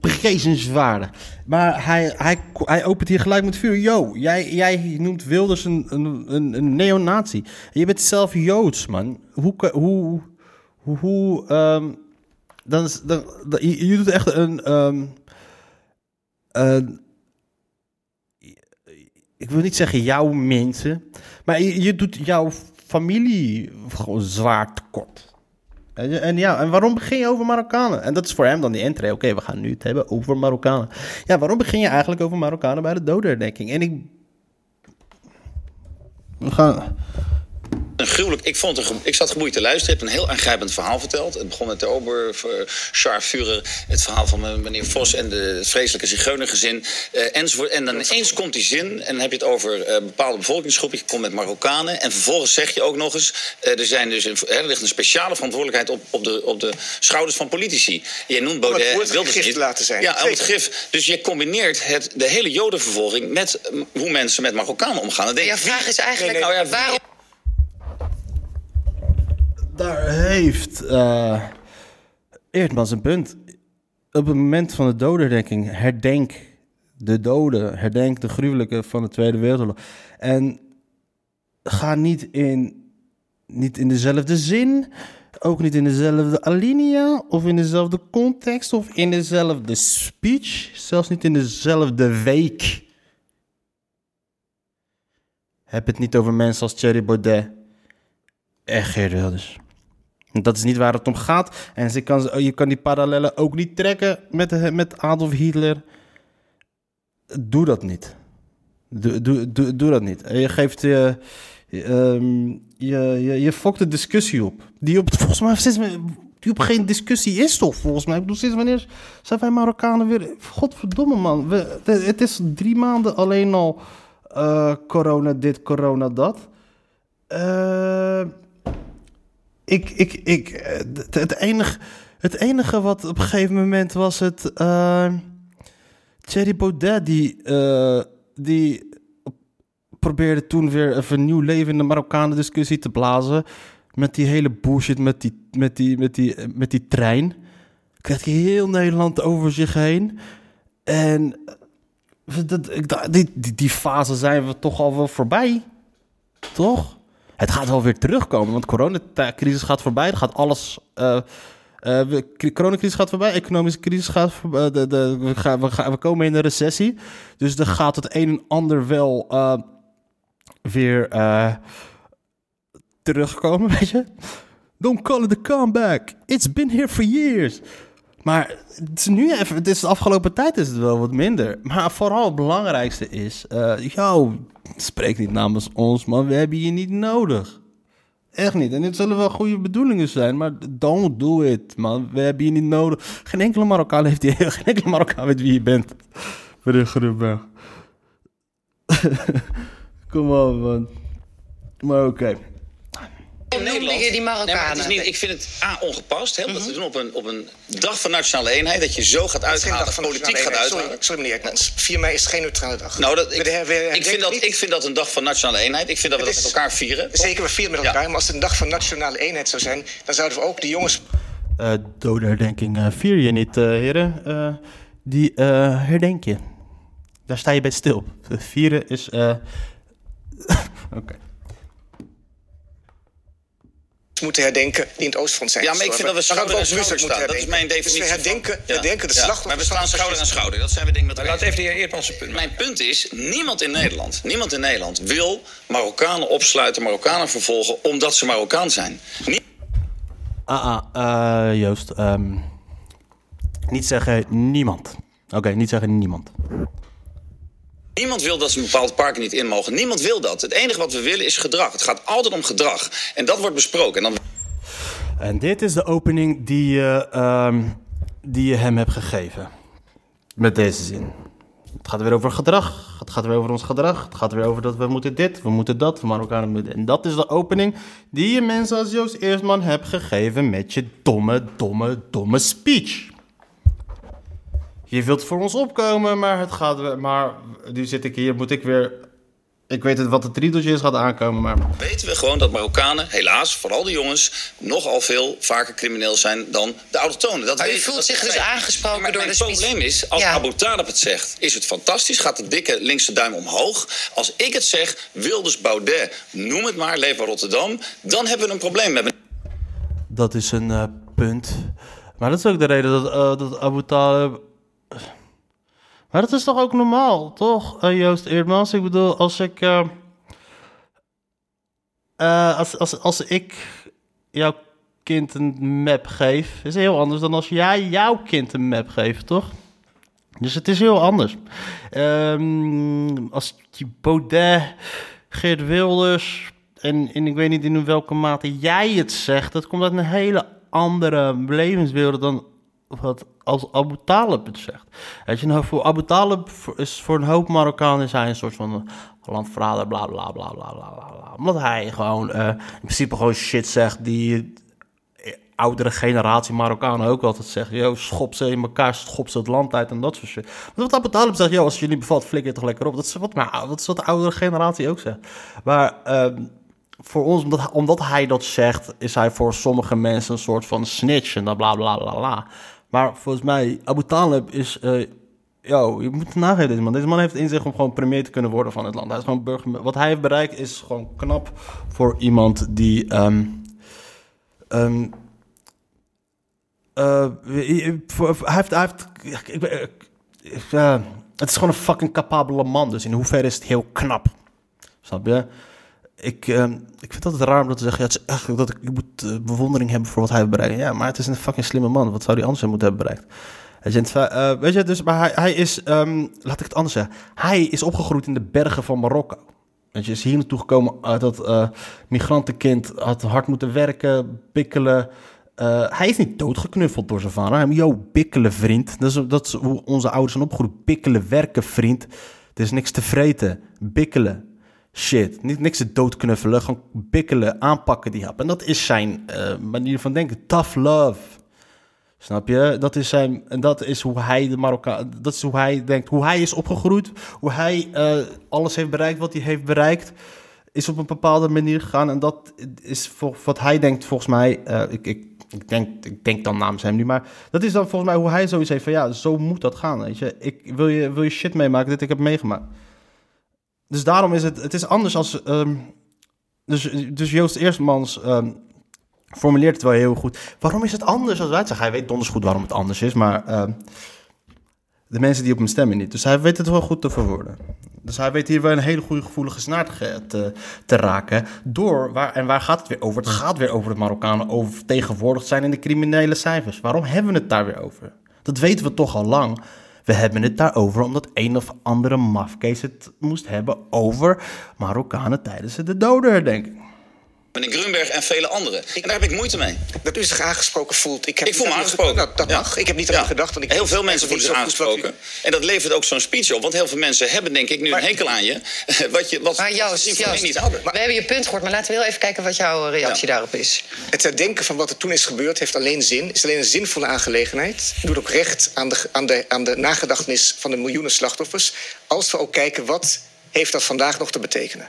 prijzenswaardig. Maar hij, hij, hij opent hier gelijk met vuur. Yo, jij, jij noemt Wilders een, een, een, een neonazi. Je bent zelf Joods, man. Hoe... hoe, hoe, hoe um, dan, dan, dan, je, je doet echt een... Um, ik wil niet zeggen jouw mensen, maar je, je doet jouw familie gewoon zwaar tekort. En, en ja, en waarom begin je over Marokkanen? En dat is voor hem dan die entree. Oké, we gaan nu het hebben over Marokkanen. Ja, waarom begin je eigenlijk over Marokkanen bij de dodenherdenking? En ik... We gaan... Een gruwelijk, ik, vond het een, ik zat geboeid te luisteren. Je hebt een heel aangrijpend verhaal verteld. Het begon met de Oberscharführer, het verhaal van me- meneer Vos en de, het vreselijke zigeunergezin eh, enzovoort. En dan ineens komt die zin en dan heb je het over eh, bepaalde bevolkingsgroepen. Je komt met Marokkanen en vervolgens zeg je ook nog eens... eh, er, zijn dus een, er ligt een speciale verantwoordelijkheid op, op, de, op de schouders van politici. Jij noemt Baudet Wilders gif niet. te laten zijn. Ja, om het gif. Dus je combineert het, de hele jodenvervolging met eh, hoe mensen met Marokkanen omgaan. Dan denk vraag is eigenlijk, nou ja, waarom... Daar heeft eh Eerdmans een punt. Op het moment van de dodenherdenking herdenk de doden, herdenk de gruwelijke van de Tweede Wereldoorlog. En ga niet in, niet in dezelfde zin, ook niet in dezelfde alinea, of in dezelfde context, of in dezelfde speech, zelfs niet in dezelfde week. Heb het niet over mensen als Thierry Baudet en Geert Wilders. Dat is niet waar het om gaat. En ze kan, je kan die parallellen ook niet trekken met, met Adolf Hitler. Doe dat niet. Doe, doe, doe, dat niet. Je geeft je, ehm, je, je, je fokt de discussie op. Die op, volgens mij sinds, die op geen discussie is toch, volgens mij. Ik bedoel, sinds wanneer zijn wij Marokkanen weer... Godverdomme, man. We, het is drie maanden alleen al eh, corona dit, corona dat. Eh ik, ik, ik, eh, het, enige, het enige wat op een gegeven moment was het. eh Thierry Baudet, die, eh, die probeerde toen weer even een nieuw leven in de Marokkanen discussie te blazen. Met die hele bullshit met die, met die, met die, met die trein. Krijgt hij heel Nederland over zich heen. En dat, die, die, die fase zijn we toch al wel voorbij. Toch? Het gaat wel weer terugkomen, want coronacrisis gaat voorbij. Er gaat alles. eh eh, we- cri- coronacrisis gaat voorbij, economische crisis gaat voorbij. De, de, we, gaan, we, gaan, we komen in een recessie. Dus er gaat het een en ander wel eh, weer eh, terugkomen, weet je? Don't call it a comeback. It's been here for years. Maar het is nu even, het is de afgelopen tijd is het wel wat minder. Maar vooral het belangrijkste is, eh yo, spreek niet namens ons, man. We hebben je niet nodig. Echt niet. En dit zullen wel goede bedoelingen zijn, maar don't do it, man. We hebben je niet nodig. Geen enkele Marokkaan heeft die, geen enkele Marokkaan weet wie je bent. Meneer Groenberg. Kom op, man. Maar oké. Nederland. je die Nee, maar het is Marokkanen? niet, ik vind het A, ongepast. Hè, om dat te doen op een, op een dag van nationale eenheid. Dat je zo gaat uithalen, van politiek gaat uithalen. Sorry, sorry meneer Ekmans. 4 mei is geen neutrale dag. Nou, dat, We ik, we vind dat, ik vind dat een dag van nationale eenheid. Ik vind dat we Het dat is- met elkaar vieren. Zeker, we vieren met Ja. elkaar. Maar als het een dag van nationale eenheid zou zijn... dan zouden we ook de jongens Eh dodenherdenking eh, vier je niet, eh, heren. Eh, die eh, herdenk je. Daar sta je bij stil. Vieren is... eh, Oké. Moeten herdenken die in het Oostfront zijn Ja, maar ik vind dat we schouder aan schouder moeten staan. Dat is mijn herdenken. definitie. Dus we herdenken, van- Ja. herdenken de Ja, slachtoffers. Maar we staan schouder aan schouder. Dat zijn we denk ik met laat even de heer Eertmans zijn punt. Mijn punt is, niemand in Nederland, niemand in Nederland wil Marokkanen opsluiten, Marokkanen vervolgen, omdat ze Marokkaan zijn. Nie- Ah, ah, eh, Joost. ehm, niet zeggen niemand. Oké, niet zeggen niemand. Niemand wil dat ze een bepaald park niet in mogen. Niemand wil dat. Het enige wat we willen is gedrag. Het gaat altijd om gedrag. En dat wordt besproken. En dan En dit is de opening die je, ehm, die je hem hebt gegeven. Met deze zin. Het gaat weer over gedrag. Het gaat weer over ons gedrag. Het gaat weer over dat we moeten dit, we moeten dat, we Marokkanen moeten... En dat is de opening die je mensen als Joost Eerstman hebt gegeven met je domme, domme, domme speech. Je wilt voor ons opkomen, maar het gaat. Maar nu zit ik hier, moet ik weer... Ik weet het wat het riedeltje is, gaat aankomen, maar... weten we gewoon dat Marokkanen, helaas, vooral de jongens, nogal veel vaker crimineel zijn dan de autochtonen. Dat Maar u voelt dat zich dus aangesproken maar door mijn de speech. probleem is, als Ja. Abu Talib het zegt, is het fantastisch, gaat de dikke linkse duim omhoog. Als ik het zeg, Wilders, Baudet, noem het maar, Leef Rotterdam, dan hebben we een probleem met Dat is een eh, punt. Maar dat is ook de reden dat, eh, dat Abu Talib... Maar dat is toch ook normaal, toch, eh, Joost Eerdmans? Ik bedoel, als ik... eh, eh, als, als, als ik jouw kind een map geef, is heel anders dan als jij jouw kind een map geeft, toch? Dus het is heel anders. Ehm, als je Baudet, Geert Wilders en, en ik weet niet in welke mate jij het zegt, dat komt uit een hele andere levenswereld dan wat als Abu Talib het zegt. Weet je, nou, voor Abu Talib is voor een hoop Marokkanen hij een soort van landverrader, bla bla bla bla bla bla. Omdat hij gewoon uh, in principe gewoon shit zegt die oudere generatie Marokkanen ook altijd zeggen. Yo, schop ze in elkaar, schop ze het land uit en dat soort shit. Maar wat Abu Talib zegt, yo, als niet bevalt, flikker toch lekker op. Dat is wat, maar, dat is wat de oudere generatie ook zegt. Maar um, voor ons, omdat, omdat hij dat zegt, is hij voor sommige mensen een soort van snitch en dan bla bla bla bla. Maar volgens mij, Abu Talib is. Uh, yo, je moet nagaan deze man. Deze man heeft in zich om gewoon premier te kunnen worden van het land. Hij is gewoon burger. Wat hij heeft bereikt is gewoon knap voor iemand die. Um, um, uh, hij heeft. Heeft ik, het is gewoon een fucking capabele man. Dus in hoeverre is het heel knap. Snap je? Ik, uh, ik vind het raar om dat te zeggen. Ja, het dat ik, moet uh, bewondering hebben voor wat hij bereikt. Ja, maar het is een fucking slimme man. Wat zou hij anders moeten hebben bereikt? Uh, weet je, dus, maar hij, hij is, um, laat ik het anders zeggen. Hij is opgegroeid in de bergen van Marokko. Weet je, is hier naartoe gekomen uit dat uh, migrantenkind had hard moeten werken, bikkelen. Hij is niet doodgeknuffeld door zijn vader. Hij yo, bikkelen, vriend. Dat is, dat is hoe onze ouders zijn opgegroeid. Bikkelen, werken, vriend. Er is niks te vreten. Bikkelen shit. Niet, niks te doodknuffelen, gewoon bikkelen, aanpakken die hap. En dat is zijn uh, manier van denken. Tough love. Snap je? Dat is zijn, en dat is hoe hij de Marokkaan, dat is hoe hij denkt, hoe hij is opgegroeid, hoe hij uh, alles heeft bereikt wat hij heeft bereikt, is op een bepaalde manier gegaan. En dat is voor, wat hij denkt, volgens mij, uh, ik, ik, ik, denk, ik denk dan namens hem nu, maar dat is dan volgens mij hoe hij zoiets heeft van, ja, zo moet dat gaan, weet je. Ik, wil, je, wil je shit meemaken, dit ik heb meegemaakt. Dus daarom is het, het is anders als. Um, dus, dus Joost Eerstmans um, formuleert het wel heel goed. Waarom is het anders als wij het zeggen? Hij weet donders goed waarom het anders is, maar um, de mensen die op hem stemmen niet. Dus hij weet het wel goed te verwoorden. Dus hij weet hier wel een hele goede gevoelige snaar te, te, raken. Door, waar, en waar gaat het weer over? Het gaat weer over het Marokkanen oververtegenwoordigd zijn in de criminele cijfers. Waarom hebben we het daar weer over? Dat weten we toch al lang. We hebben het daarover omdat een of andere mafkees het moest hebben over Marokkanen tijdens de dodenherdenking. Meneer Grunberg en vele anderen. En daar heb ik moeite mee. Dat u zich aangesproken voelt. Ik, heb ik voel me aangesproken. Nou, dat mag. Ik heb niet aan ja. gedacht. Want ik heel veel mensen voelen zich aangesproken. U... En dat levert ook zo'n speech op. Want heel veel mensen hebben denk ik nu maar, een hekel aan je. Wat je wat maar Joost, Joost, niet hadden. Maar, we hebben je punt gehoord. Maar laten we heel even kijken wat jouw reactie ja. daarop is. Het herdenken van wat er toen is gebeurd heeft alleen zin. Is alleen een zinvolle aangelegenheid. Doet ook recht aan de, aan, de, aan de nagedachtenis van de miljoenen slachtoffers. Als we ook kijken wat heeft dat vandaag nog te betekenen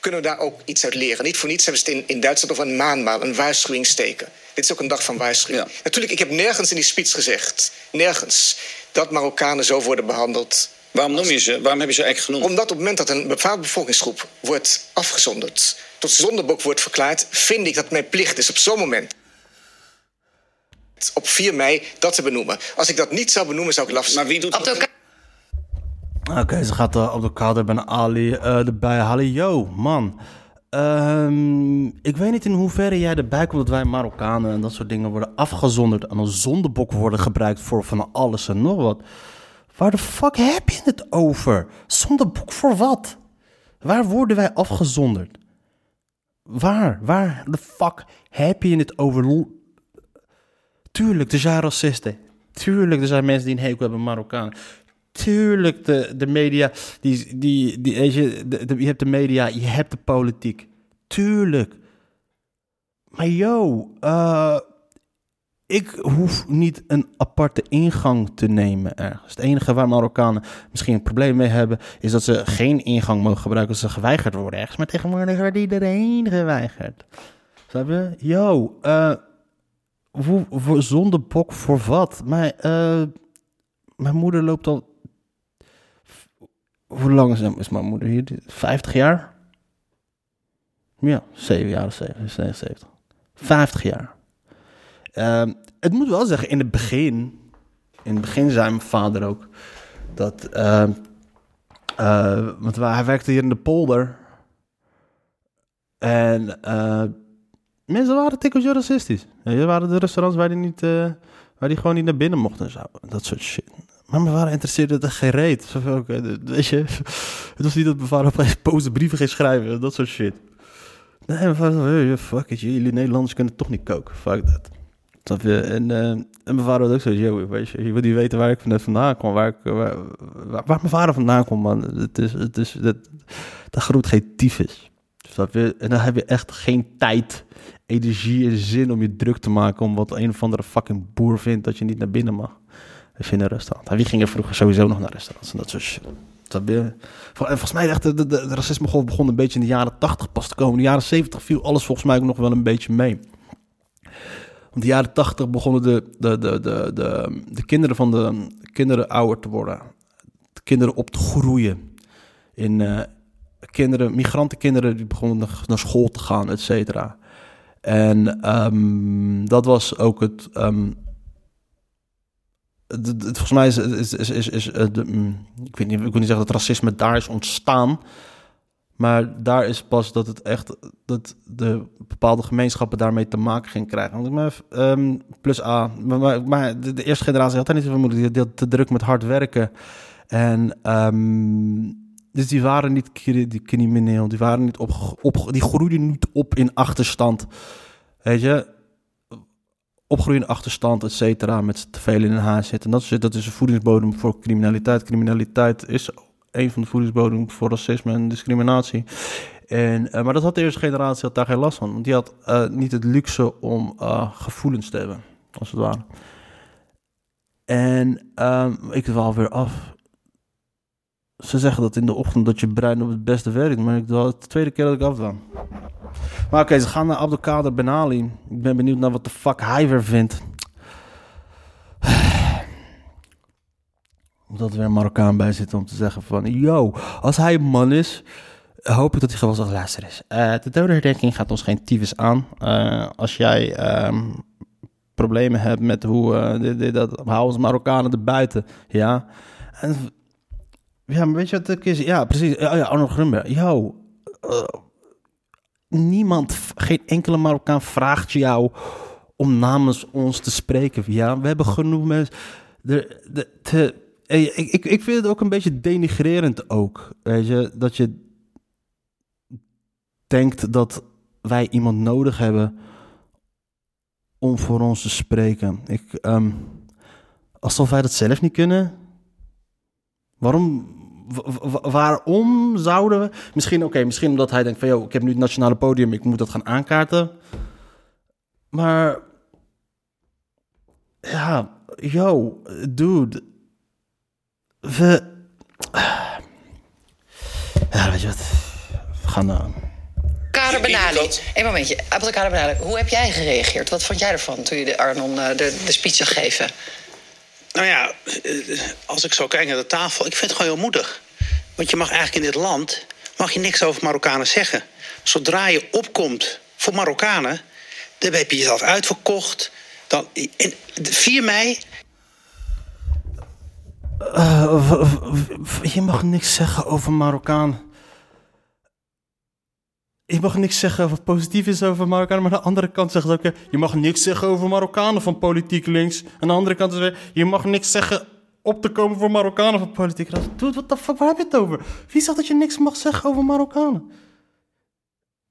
kunnen we daar ook iets uit leren. Niet voor niets hebben ze het in, in Duitsland over een maanmaal, een waarschuwingsteken. Dit is ook een dag van waarschuwing. Ja. Natuurlijk, ik heb nergens in die speech gezegd, nergens, dat Marokkanen zo worden behandeld. Waarom noem je ze? Waarom heb je ze eigenlijk genoemd? Omdat op het moment dat een bepaalde bevolkingsgroep wordt afgezonderd, tot zondebok wordt verklaard, vind ik dat mijn plicht is op zo'n moment op 4 mei dat te benoemen. Als ik dat niet zou benoemen, zou ik laf Maar wie doet dat? Oké, ze gaat uh, op de kader bij Ali uh, erbij halen. Yo, man. Um, ik weet niet in hoeverre jij erbij komt dat wij Marokkanen en dat soort dingen worden afgezonderd en als zondebok worden gebruikt voor van alles en nog wat. Waar de fuck heb je het over? Zondebok voor wat? Waar worden wij afgezonderd? Waar? Waar de fuck heb je het over? Tuurlijk, er zijn racisten. Tuurlijk, er zijn mensen die een hekel hebben Marokkanen tuurlijk de, de media, die, die, die, je, de, je hebt de media, je hebt de politiek. Tuurlijk. Maar yo, uh, ik hoef niet een aparte ingang te nemen ergens. Het enige waar Marokkanen misschien een probleem mee hebben, is dat ze geen ingang mogen gebruiken als ze geweigerd worden ergens. Maar tegenwoordig wordt iedereen geweigerd. Snap je? Yo, uh, zonder bok voor wat? Maar, uh, mijn moeder loopt al hoe lang is mijn moeder hier? 50 jaar? Ja, 7 jaar, 77. 50 jaar. Uh, het moet wel zeggen, in het begin, in het begin zei mijn vader ook dat, uh, uh, want hij werkte hier in de polder. En uh, mensen waren tikkeltje racistisch. Er waren de restaurants waar die, niet, uh, waar die gewoon niet naar binnen mochten en zo. Dat soort shit. Maar mijn vader interesseerde er geen reet. Weet je, het was niet dat mijn vader opeens boze brieven ging schrijven. Dat soort shit. Nee, mijn vader fuck it, jullie Nederlanders kunnen toch niet koken. Fuck dat. Je? En, uh, en mijn vader had ook zo, weet je, je wil niet weten waar ik net vandaan kom, waar, ik, waar, mijn vader vandaan komt, man. Het is, het is, dat, dat groeit geen tyfus. En dan heb je echt geen tijd, energie en zin om je druk te maken om wat een of andere fucking boer vindt dat je niet naar binnen mag. Je in een restaurant. En wie ging er vroeger sowieso nog naar restaurants en dat soort. Snap je? Volgens mij echt de, de, de racisme begon een beetje in de jaren 80 pas te komen. In de jaren 70 viel alles volgens mij ook nog wel een beetje mee. Want de jaren 80 begonnen de, de, de, de, de, de kinderen van de kinderen ouder te worden. De kinderen op te groeien. In uh, kinderen, migrantenkinderen die begonnen naar, school te gaan, et cetera. En um, dat was ook het. Het, volgens mij is, is, is, is, is de, ik, weet niet, ik wil niet zeggen dat racisme daar is ontstaan. Maar daar is pas dat het echt dat de bepaalde gemeenschappen daarmee te maken ging krijgen. Want um, plus A, maar, maar de, eerste generatie had daar niet zoveel moeilijk. Die te druk met hard werken. En um, dus die waren niet die crimineel, die waren niet op, op, die groeiden niet op in achterstand. Weet je, opgroeien in achterstand, et cetera, met te veel in een huis zitten. Dat is, dat is een voedingsbodem voor criminaliteit. Criminaliteit is een van de voedingsbodemen voor racisme en discriminatie. En, uh, maar dat had de eerste generatie had daar geen last van. Want die had uh, niet het luxe om uh, gevoelens te hebben, als het ware. En um, ik dwaal weer af. Ze zeggen dat in de ochtend dat je brein op het beste werkt, maar ik dwaal het de tweede keer dat ik afdwaal. Maar oké, ze gaan naar Abdelkader Benali. Ik ben benieuwd naar wat de fuck hij weer vindt. Omdat er weer een Marokkaan bij zit om te zeggen van... Yo, als hij een man is, hoop ik dat hij gewoon zegt... Luister eens, uh, de dodenherdenking gaat ons geen tyfus aan. Uh, als jij um, problemen hebt met hoe... Uh, dit, dat, hou ons Marokkanen er buiten, ja. En, ja, maar weet je wat het is? Ja, precies. Oh ja, Arnold Grunberg. Yo, niemand, geen enkele Marokkaan vraagt jou om namens ons te spreken. Ja, we hebben genoeg mensen... De, de, ik, ik, ik vind het ook een beetje denigrerend ook. Weet je, dat je denkt dat wij iemand nodig hebben om voor ons te spreken. Ik, um, alsof wij dat zelf niet kunnen. Waarom, waarom zouden we... Misschien, oké, okay, misschien omdat hij denkt van... Yo, ik heb nu het nationale podium, ik moet dat gaan aankaarten. Maar... Ja, yo, dude we. Ja, weet je wat? We gaan. Uh... Kader Benali. Een momentje. Abdelkader Benali, hoe heb jij gereageerd? Wat vond jij ervan toen je de Arnon uh, de, de speech zag geven? Nou ja, eh, als ik zo kijk naar de tafel, ik vind het gewoon heel moedig. Want je mag eigenlijk in dit land mag je niks over Marokkanen zeggen. Zodra je opkomt voor Marokkanen, dan heb je jezelf uitverkocht. Dan, en 4 mei uh, je mag niks zeggen over Marokkaan. Je mag niks zeggen wat positief is over Marokkanen. Maar aan de andere kant zegt ook... je mag niks zeggen over Marokkanen van politiek links. Aan de andere kant is je mag niks zeggen op te komen voor Marokkanen van politiek rechts. Dude, wat de fuck, waar heb je het over? Wie zegt dat je niks mag zeggen over Marokkanen?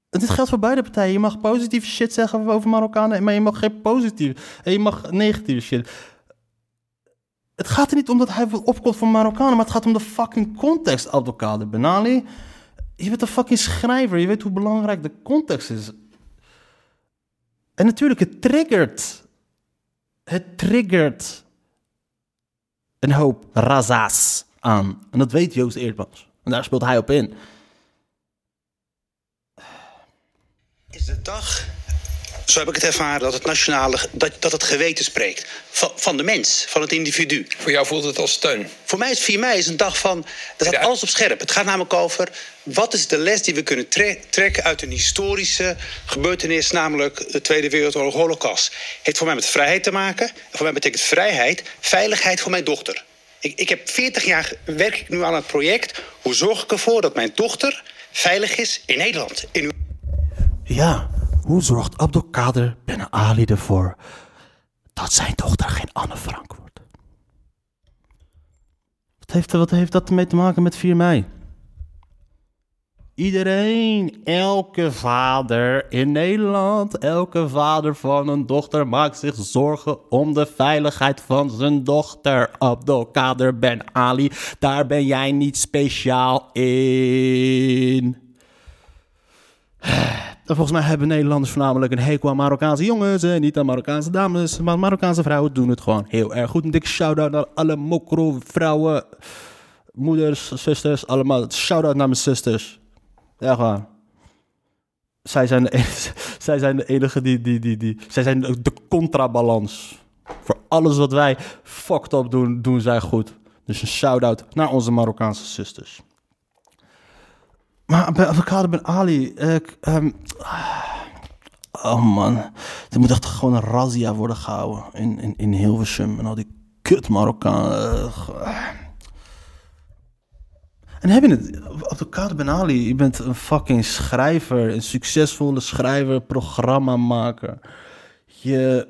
En dit geldt voor beide partijen. Je mag positieve shit zeggen over Marokkanen, maar je mag geen positieve. En je mag negatieve shit. Het gaat er niet om dat hij opkomt van Marokkanen, maar het gaat om de fucking context, Abdelkader Benali. Je bent een fucking schrijver, je weet hoe belangrijk de context is. En natuurlijk, het triggert. Het triggert een hoop raza's aan. En dat weet Joost Eerdmans. En daar speelt hij op in. Is de dag zo heb ik het ervaren, dat het nationale, dat, dat het geweten spreekt. Van, van de mens, van het individu. Voor jou voelt het als steun? Voor mij is 4 mei is een dag van, dat staat alles op scherp. Het gaat namelijk over, wat is de les die we kunnen trekken uit een historische gebeurtenis, namelijk de Tweede Wereldoorlog, Holocaust. Heeft voor mij met vrijheid te maken. En voor mij betekent vrijheid, veiligheid voor mijn dochter. Ik, ik heb 40 jaar werk ik nu aan het project. Hoe zorg ik ervoor dat mijn dochter veilig is in Nederland? In Ja, hoe zorgt Abdelkader Ben Ali ervoor dat zijn dochter geen Anne Frank wordt? Wat heeft, wat heeft dat ermee te maken met 4 mei? Iedereen, elke vader in Nederland, elke vader van een dochter maakt zich zorgen om de veiligheid van zijn dochter. Abdelkader Ben Ali, daar ben jij niet speciaal in. En volgens mij hebben Nederlanders voornamelijk een hekel aan Marokkaanse jongens en niet aan Marokkaanse dames. Maar Marokkaanse vrouwen doen het gewoon heel erg goed. Een dikke shout-out naar alle mokro vrouwen, moeders, zusters, allemaal. Shout-out naar mijn zusters. Ja, gewoon. Zij zijn de enige, zij zijn de enige die, die, die, die... Zij zijn de, de contrabalans. Voor alles wat wij fucked up doen, doen zij goed. Dus een shout-out naar onze Marokkaanse zusters. Maar bij Avocado Ben Ali... Ik, ehm, oh man. Er moet echt gewoon een razzia worden gehouden in, in, in Hilversum. En al die kut Marokkanen. En heb je het, Avocado Ben Ali, je bent een fucking schrijver, een succesvolle schrijver, programmamaker. Je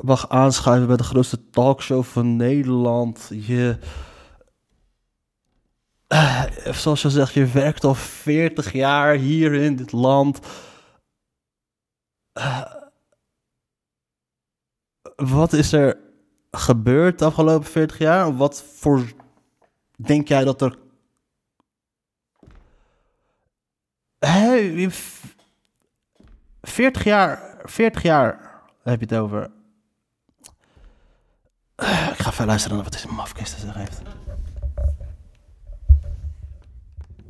mag aanschuiven bij de grootste talkshow van Nederland. Je, eh, zoals je zegt, je werkt al 40 jaar hier in dit land. Eh, wat is er gebeurd de afgelopen 40 jaar? Wat voor denk jij dat er Hey, 40 jaar, 40 jaar heb je het over. Ik ga even luisteren naar wat deze mafkist te zeggen heeft.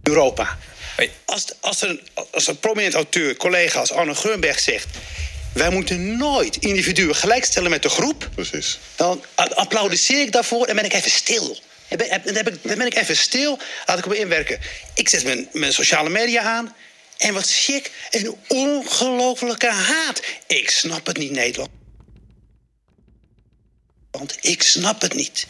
Europa. Als, als, een, als een prominent auteur, collega als Arno Grunberg zegt... wij moeten nooit individuen gelijkstellen met de groep... Precies. dan applaudisseer ik daarvoor en ben ik even stil. Dan ben, dan ben ik even stil, laat ik op inwerken. Ik zet mijn, mijn sociale media aan... En wat zie ik? Een ongelofelijke haat. Ik snap het niet, Nederland. Want ik snap het niet.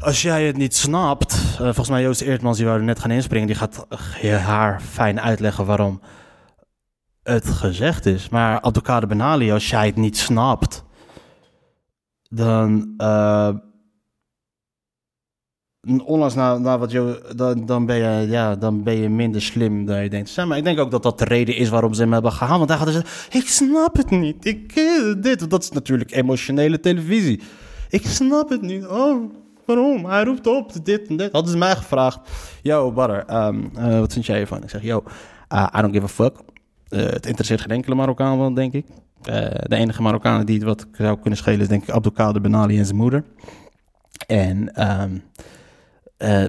Als jij het niet snapt, uh, volgens mij Joost Eertmans, die er net gaan inspringen, die gaat je haar fijn uitleggen waarom het gezegd is. Maar Abdelkader Benali, als jij het niet snapt, dan... Uh, onlangs na, na wat je, dan, dan, ben je, ja, dan ben je minder slim dan je denkt. Maar ik denk ook dat dat de reden is waarom ze hem hebben gehaald. Want hij gaat zeggen, ik snap het niet. Ik dit. Dat is natuurlijk emotionele televisie. Ik snap het niet. Oh, waarom? Hij roept op, dit en dit. Hadden ze mij gevraagd. Yo, brother, um, uh, wat vind jij hiervan? Ik zeg, yo, uh, I don't give a fuck. Uh, het interesseert geen enkele Marokkaan wel, denk ik. de enige Marokkanen die het wat zou kunnen schelen is denk ik Abdelkader Benali en zijn moeder. En... Uh,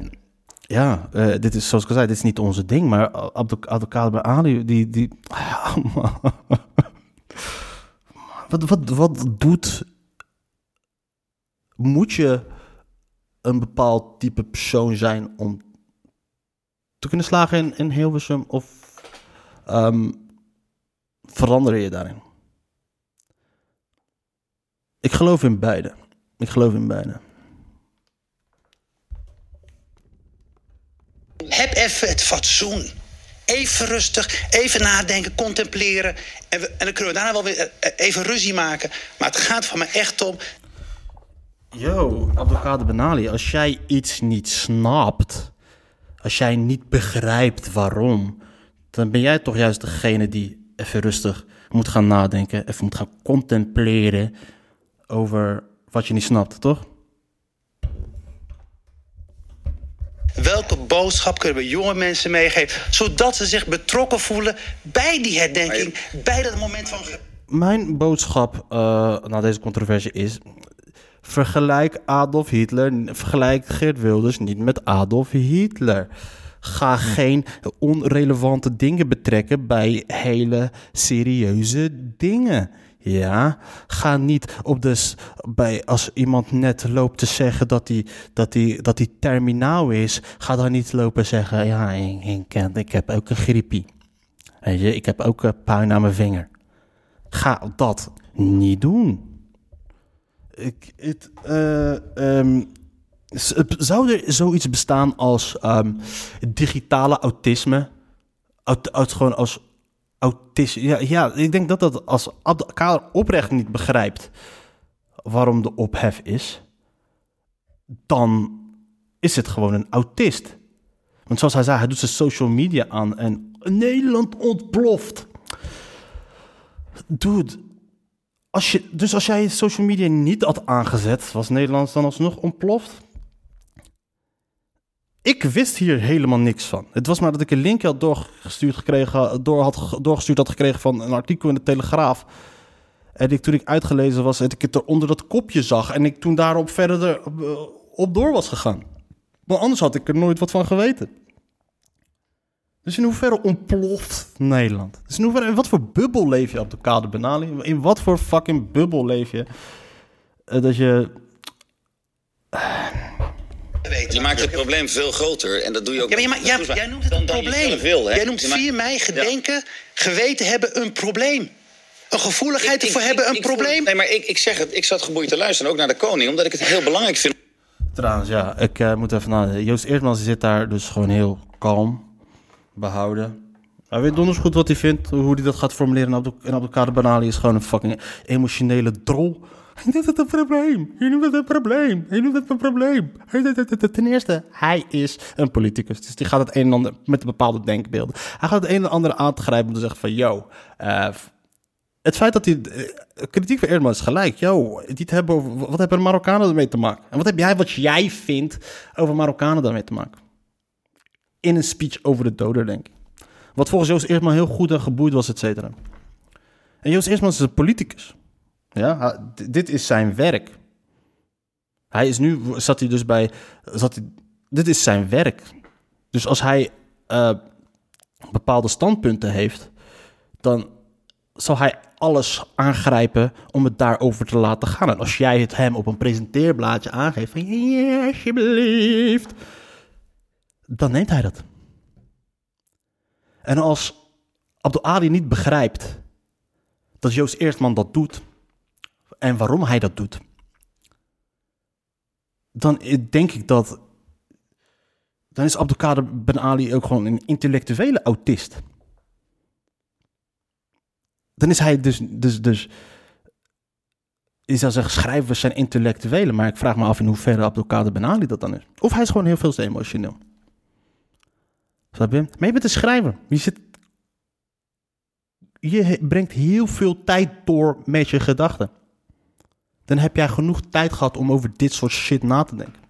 ja, dit is zoals ik al zei, dit is niet onze ding, maar Abdelkader Ali, die... die wat, wat, wat doet... Moet je een bepaald type persoon zijn om te kunnen slagen in, in Hilversum? Of um, verander je daarin? Ik geloof in beide. Ik geloof in beide. Heb even het fatsoen. Even rustig, even nadenken, contempleren. En, en dan kunnen we daarna wel weer eh, even ruzie maken. Maar het gaat van me echt om. Yo, Abdelkader Benali, als jij iets niet snapt, als jij niet begrijpt waarom, dan ben jij toch juist degene die even rustig moet gaan nadenken, even moet gaan contempleren over wat je niet snapt, toch? Welke boodschap kunnen we jonge mensen meegeven, zodat ze zich betrokken voelen bij die herdenking, bij dat moment van. Mijn boodschap uh, na deze controversie is: vergelijk Adolf Hitler, vergelijk Geert Wilders niet met Adolf Hitler. Ga geen onrelevante dingen betrekken bij hele serieuze dingen. Ja, ga niet op de, bij, als iemand net loopt te zeggen dat hij dat die, dat die terminaal is, ga dan niet lopen zeggen, ja, ik, ik, ik heb ook een griepie. Weet je, ik heb ook een puin aan mijn vinger. Ga dat niet doen. Ik, uh, um, zou er zoiets bestaan als um, digitale autisme? Uit, gewoon als autistisch. Ja, ja, ik denk dat dat als Abdelkader oprecht niet begrijpt waarom de ophef is, dan is het gewoon een autist. Want zoals hij zei, hij doet zijn social media aan en Nederland ontploft. Dude, als dus als jij social media niet had aangezet, was Nederland dan alsnog ontploft? Ik wist hier helemaal niks van. Het was maar dat ik een linkje had doorgestuurd, gekregen, door had, doorgestuurd had gekregen van een artikel in de Telegraaf. En ik, toen ik uitgelezen was, en ik het er onder dat kopje zag. En ik toen daarop verder eh, op door was gegaan. Maar anders had ik er nooit wat van geweten. Dus in hoeverre ontploft Nederland? Dus in hoeverre, in wat voor bubbel leef je op de kade Benali? In wat voor fucking bubbel leef je? Uh, dat je... Je maakt het probleem veel groter en dat doe je ook. Ja, maar, ja, jij noemt het een probleem. Wil, jij noemt 4 mei gedenken, ja. geweten hebben een probleem. Een gevoeligheid ervoor hebben een probleem. nee, maar ik, ik zeg het, ik zat geboeid te luisteren, ook naar de koning, omdat ik het heel belangrijk vind. Trouwens, ja, ik uh, moet even naar. Joost Eertmans zit daar dus gewoon heel kalm, behouden. Hij weet donders goed wat hij vindt, hoe hij dat gaat formuleren. En Abdelkader Banali is gewoon een fucking emotionele drol. Hij noemt het een probleem. Hij noemt het een probleem. Hij noemt het een probleem. Ten eerste, hij is een politicus. Dus die gaat het een en ander met bepaalde denkbeelden. Hij gaat het een en ander aangrijpen om te zeggen van... Yo, uh, het feit dat hij... Uh, kritiek van Eerdman is gelijk. Yo, die hebben over, wat hebben Marokkanen ermee te maken? En wat heb jij, wat jij vindt, over Marokkanen daarmee te maken? In een speech over de doden, denk ik. Wat volgens Joost Eertman heel goed en geboeid was, et cetera. En Joost Eertman is een politicus. Ja, dit is zijn werk. Hij is nu, zat hij dus bij, zat hij, dit is zijn werk. Dus als hij uh, bepaalde standpunten heeft, dan zal hij alles aangrijpen om het daarover te laten gaan. En als jij het hem op een presenteerblaadje aangeeft van ja, alsjeblieft, dan neemt hij dat. En als Abdul Ali niet begrijpt dat Joost Eerstman dat doet en waarom hij dat doet, dan denk ik dat. Dan is Abdelkader Ben Ali ook gewoon een intellectuele autist. Dan is hij dus. dus, dus je zou zeggen, schrijvers zijn intellectuelen, maar ik vraag me af in hoeverre Abdelkader Ben Ali dat dan is. Of hij is gewoon heel veel te emotioneel. Snap je? Maar je bent een schrijver. Je, zit, je brengt heel veel tijd door met je gedachten. Dan heb jij genoeg tijd gehad om over dit soort shit na te denken.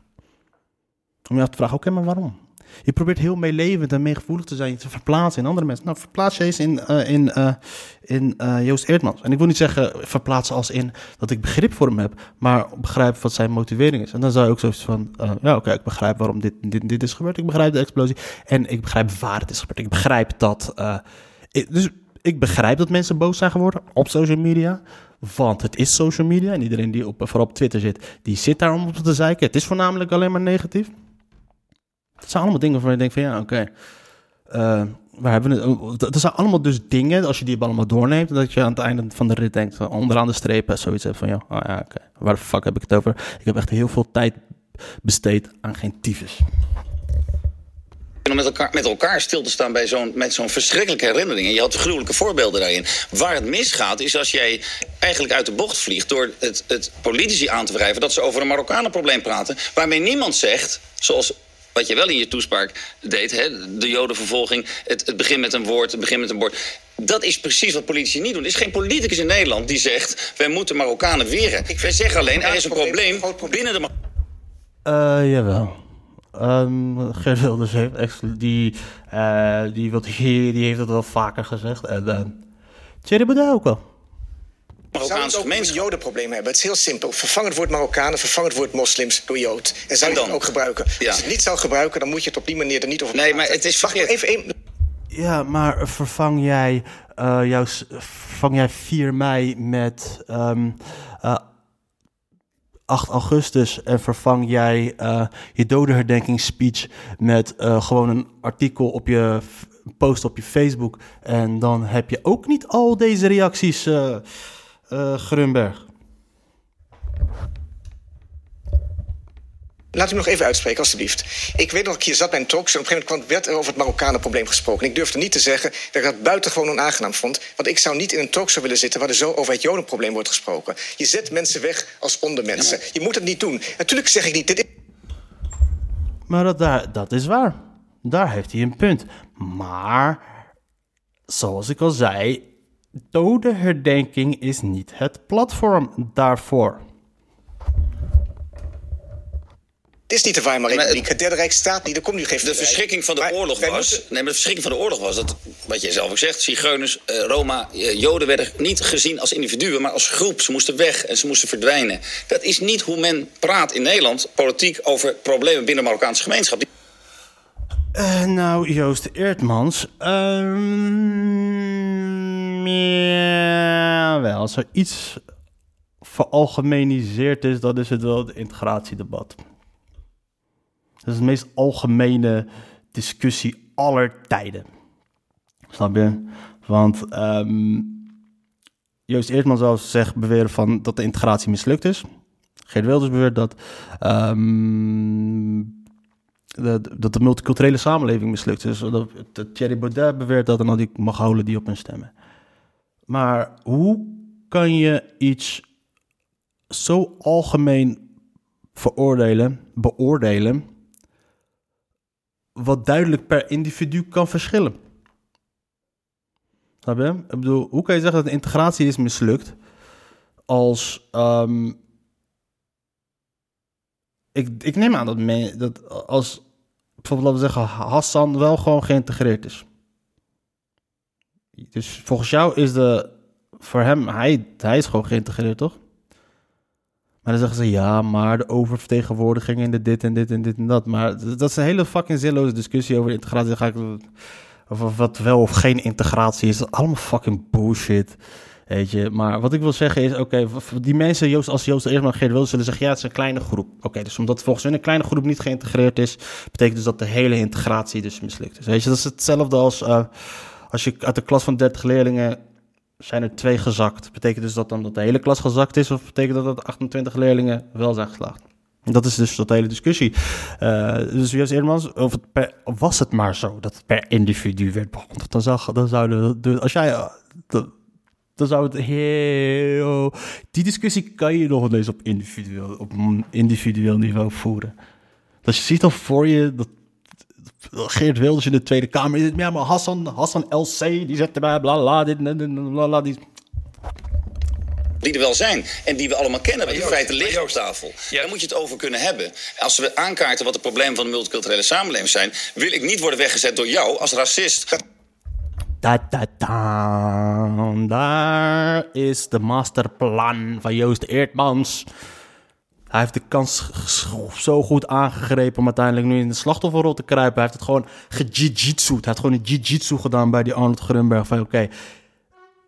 Om je af te vragen, oké, maar waarom? Je probeert heel meelevend en meegevoelig te zijn, te verplaatsen in andere mensen. Nou, verplaats je eens in, uh, in, uh, in uh, Joost Eertmans. En ik wil niet zeggen verplaatsen als in dat ik begrip voor hem heb, maar begrijp wat zijn motivering is. En dan zou je ook zoiets van, ja, oké, ik begrijp waarom dit, dit, dit is gebeurd. Ik begrijp de explosie en ik begrijp waar het is gebeurd. Ik begrijp dat. Ik, dus ik begrijp dat mensen boos zijn geworden op social media. Want het is social media. En iedereen die op, vooral op Twitter zit, die zit daar om op te zeiken. Het is voornamelijk alleen maar negatief. Het zijn allemaal dingen waarvan je denkt van ja, oké. Okay. Uh, waar hebben we het? Dat zijn allemaal dus dingen, als je die allemaal doorneemt, dat je aan het einde van de rit denkt, onderaan de streep, zoiets hebt van ja, oh ja, oké. Waar de fuck heb ik het over? Ik heb echt heel veel tijd besteed aan geen tyfus om met elkaar, met elkaar stil te staan bij zo'n, met zo'n verschrikkelijke herinnering. En je had gruwelijke voorbeelden daarin. Waar het misgaat is als jij eigenlijk uit de bocht vliegt... door het, het politici aan te wrijven dat ze over een Marokkanenprobleem praten... waarmee niemand zegt, zoals wat je wel in je toespraak deed, hè, de jodenvervolging... Het, het begin met een woord, het begin met een woord... Dat is precies wat politici niet doen. Er is geen politicus in Nederland die zegt... wij moeten Marokkanen weren. Wij zeggen alleen, er is een probleem binnen de... Uh, jawel. Um, Geert Wilders heeft, die, uh, die, wat, die, die heeft het wel vaker gezegd. En uh, Thierry Baudet ook wel. Zou het ook een jodenprobleem hebben? Het is heel simpel. Vervang het woord Marokkanen, vervang het woord moslims door jood. En zou je het ook gebruiken? Ja. Als je het niet zou gebruiken, dan moet je het op die manier er niet over Nee, maar het is Wacht even één... Ja, maar vervang jij, uh, jouw, vervang jij 4 mei met um, uh, 8 augustus en vervang jij uh, je dodenherdenkingsspeech met uh, gewoon een artikel op je post op je Facebook. En dan heb je ook niet al deze reacties, uh, Grunberg. Laat u me nog even uitspreken, alstublieft. Ik weet nog, ik hier zat bij een talkshow... en op een gegeven moment werd er over het Marokkanenprobleem gesproken. Ik durfde niet te zeggen dat ik dat buitengewoon onaangenaam vond... want ik zou niet in een talkshow willen zitten... waar er zo over het Jodenprobleem wordt gesproken. Je zet mensen weg als ondermensen. Je moet het niet doen. Natuurlijk zeg ik niet... Dit Maar dat, daar, dat is waar. Daar heeft hij een punt. Maar, zoals ik al zei, dodenherdenking is niet het platform daarvoor. Het is niet de Weimar maar het- Republiek. Het Derde Rijk staat niet. Er komt nu geen De verschrikking van de Maar oorlog was. moeten- Nee, maar de verschrikking van de oorlog was dat, wat jij zelf ook zegt, Zigeuners, eh, Roma, eh, Joden werden niet gezien als individuen, maar als groep. Ze moesten weg en ze moesten verdwijnen. Dat is niet hoe men praat in Nederland, politiek, over problemen binnen de Marokkaanse gemeenschap. Eh, nou, Joost Eertmans. ehm wel, als er iets veralgemeniseerd is, dan is het wel het integratiedebat. Dat is de meest algemene discussie aller tijden. Snap je? Want ehm, Joost Eertmans zou zeggen, beweren van dat de integratie mislukt is. Geert Wilders beweert dat ehm, dat, dat de multiculturele samenleving mislukt is. Dat, dat Thierry Baudet beweert dat en al die Mongolen die op hen stemmen. Maar hoe kan je iets zo algemeen veroordelen, beoordelen, wat duidelijk per individu kan verschillen? Snap? Ik bedoel, hoe kan je zeggen dat integratie is mislukt als ehm, ik, ik neem aan dat, dat als bijvoorbeeld laten we zeggen Hassan wel gewoon geïntegreerd is. Dus volgens jou is de voor hem hij, hij is gewoon geïntegreerd toch? Maar dan zeggen ze ja, maar de oververtegenwoordiging in de dit en dit en dit en dat. Maar dat is een hele fucking zinloze discussie over integratie. Dan ga ik over wat wel of geen integratie is. Allemaal fucking bullshit. Weet je, maar wat ik wil zeggen is, oké, die mensen, Joost, als Joost eerst maar Geert wil, zullen zeggen, ja, het is een kleine groep. Oké, dus omdat volgens hun een kleine groep niet geïntegreerd is, betekent dus dat de hele integratie dus mislukt is. Weet je, dat is hetzelfde als eh, als je uit de klas van 30 leerlingen zijn er twee gezakt. Betekent dus dat dan dat de hele klas gezakt is, of betekent dat dat 28 leerlingen wel zijn geslaagd? Dat is dus dat hele discussie. Eh, dus Joost Eermans, of was het maar zo dat het per individu werd behandeld, dan zou, dan zouden, de, als jij, eh, de- dan zou het heel... Die discussie kan je nog eens op individueel, op individueel niveau voeren. Dus je ziet al voor je dat Geert Wilders in de Tweede Kamer. Ja, maar Hassan, Hassan LC, die zet erbij, bla bla, dit, bla, bla, bla, die... die er wel zijn en die we allemaal kennen, want in Joost, feite liggen op tafel. ja. Daar moet je het over kunnen hebben. Als we aankaarten wat de problemen van de multiculturele samenleving zijn, wil ik niet worden weggezet door jou als racist. Da, da, da. Daar is de masterplan van Joost Eertmans. Hij heeft de kans zo goed aangegrepen om uiteindelijk nu in de slachtofferrol te kruipen. Hij heeft het gewoon gejitsu'd. Hij heeft gewoon een jiu-jitsu gedaan bij die Arnold Grunberg. Van oké,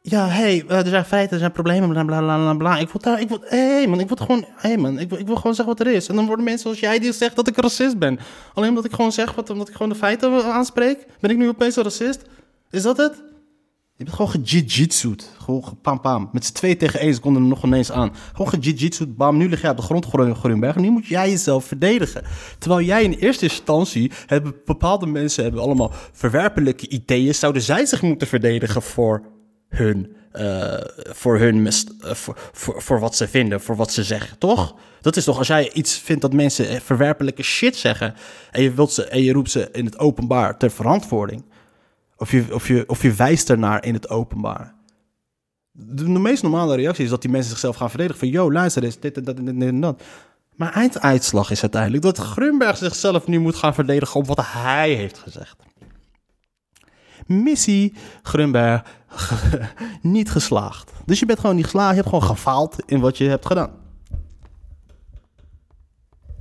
ja, hey, eh, er zijn feiten, er zijn problemen, bla bla bla bla. bla. Ik wil daar, ik wil, hey man, ik wil gewoon, hey man, ik wil, ik wil gewoon zeggen wat er is. En dan worden mensen zoals jij die zegt dat ik racist ben. Alleen omdat ik gewoon zeg, wat, omdat ik gewoon de feiten aanspreek, ben ik nu opeens een racist? Is dat het? Je bent gewoon gejitsu'd. Gewoon ge- pam pam. Met z'n twee tegen één, ze konden er nog ineens aan. Gewoon gejitsu'd, bam. Nu lig jij op de grond. En nu moet jij jezelf verdedigen. Terwijl jij in eerste instantie, bepaalde mensen hebben allemaal verwerpelijke ideeën. Zouden zij zich moeten verdedigen voor hun, eh, voor, hun mis- eh, voor, voor, voor wat ze vinden, voor wat ze zeggen, toch? Dat is toch, als jij iets vindt dat mensen eh, verwerpelijke shit zeggen... en je, wilt ze, en je roept ze in het openbaar ter verantwoording... Of je, of, je, of je wijst ernaar in het openbaar. De, meest normale reactie is dat die mensen zichzelf gaan verdedigen. Van, yo, luister eens, dit en dat en dat. Maar einduitslag is uiteindelijk dat Grunberg zichzelf nu moet gaan verdedigen op wat hij heeft gezegd. Missie Grunberg niet geslaagd. Dus je bent gewoon niet geslaagd, je hebt gewoon gefaald in wat je hebt gedaan.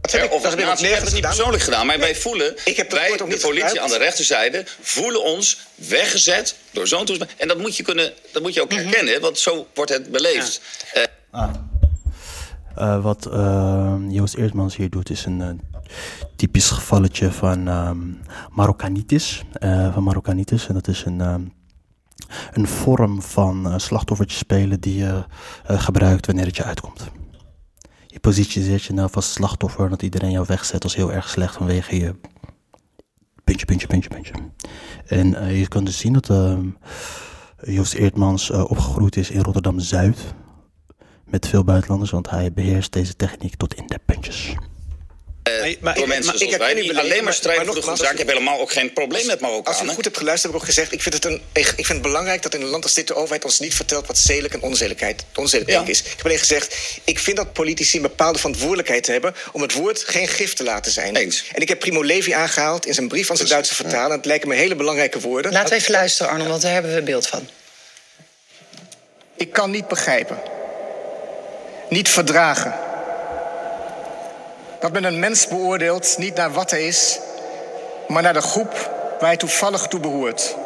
Dat heb ik, of dat heb ik het niet persoonlijk gedaan, maar wij voelen, Ik heb wij, de politie gebruikt. aan de rechterzijde, voelen ons weggezet door zo'n toespraak. En dat moet je, kunnen, dat moet je ook herkennen, want zo wordt het beleefd. Eh, Eh, wat eh, Joost Eertmans hier doet, is een typisch gevalletje van ehm Marokkanitis. eh, van Marokkanitis. En dat is een, ehm, een vorm van slachtoffertje spelen die je eh, gebruikt wanneer het je uitkomt. Je positieert je nou als slachtoffer... dat iedereen jou wegzet als heel erg slecht vanwege je... puntje, puntje, puntje, puntje. En eh, je kunt dus zien dat ehm, Joost Eertmans eh, opgegroeid is in Rotterdam-Zuid... met veel buitenlanders, want hij beheerst deze techniek tot in de puntjes. Eh, maar door ik- mensen maar ik zoals heb wij, die alleen maar strijden voor de goede zaak. Ik heb helemaal ook geen probleem met Als u Marokkanen. goed hebt geluisterd, heb ik ook gezegd... ik vind, het een, ik vind het belangrijk dat in een land als dit de overheid ons niet vertelt... wat zedelijk en onzedelijkheid onzedelijk Ja. is. Ik heb alleen gezegd, ik vind dat politici een bepaalde verantwoordelijkheid hebben... om het woord geen gif te laten zijn. Eens. En ik heb Primo Levi aangehaald in zijn brief aan zijn Duitse vertaler. Het lijken me hele belangrijke woorden. Laten we even luisteren, Arnold, want daar hebben we beeld van. Ik kan niet begrijpen, niet verdragen... dat men een mens beoordeelt niet naar wat hij is... maar naar de groep waar hij toevallig toe behoort...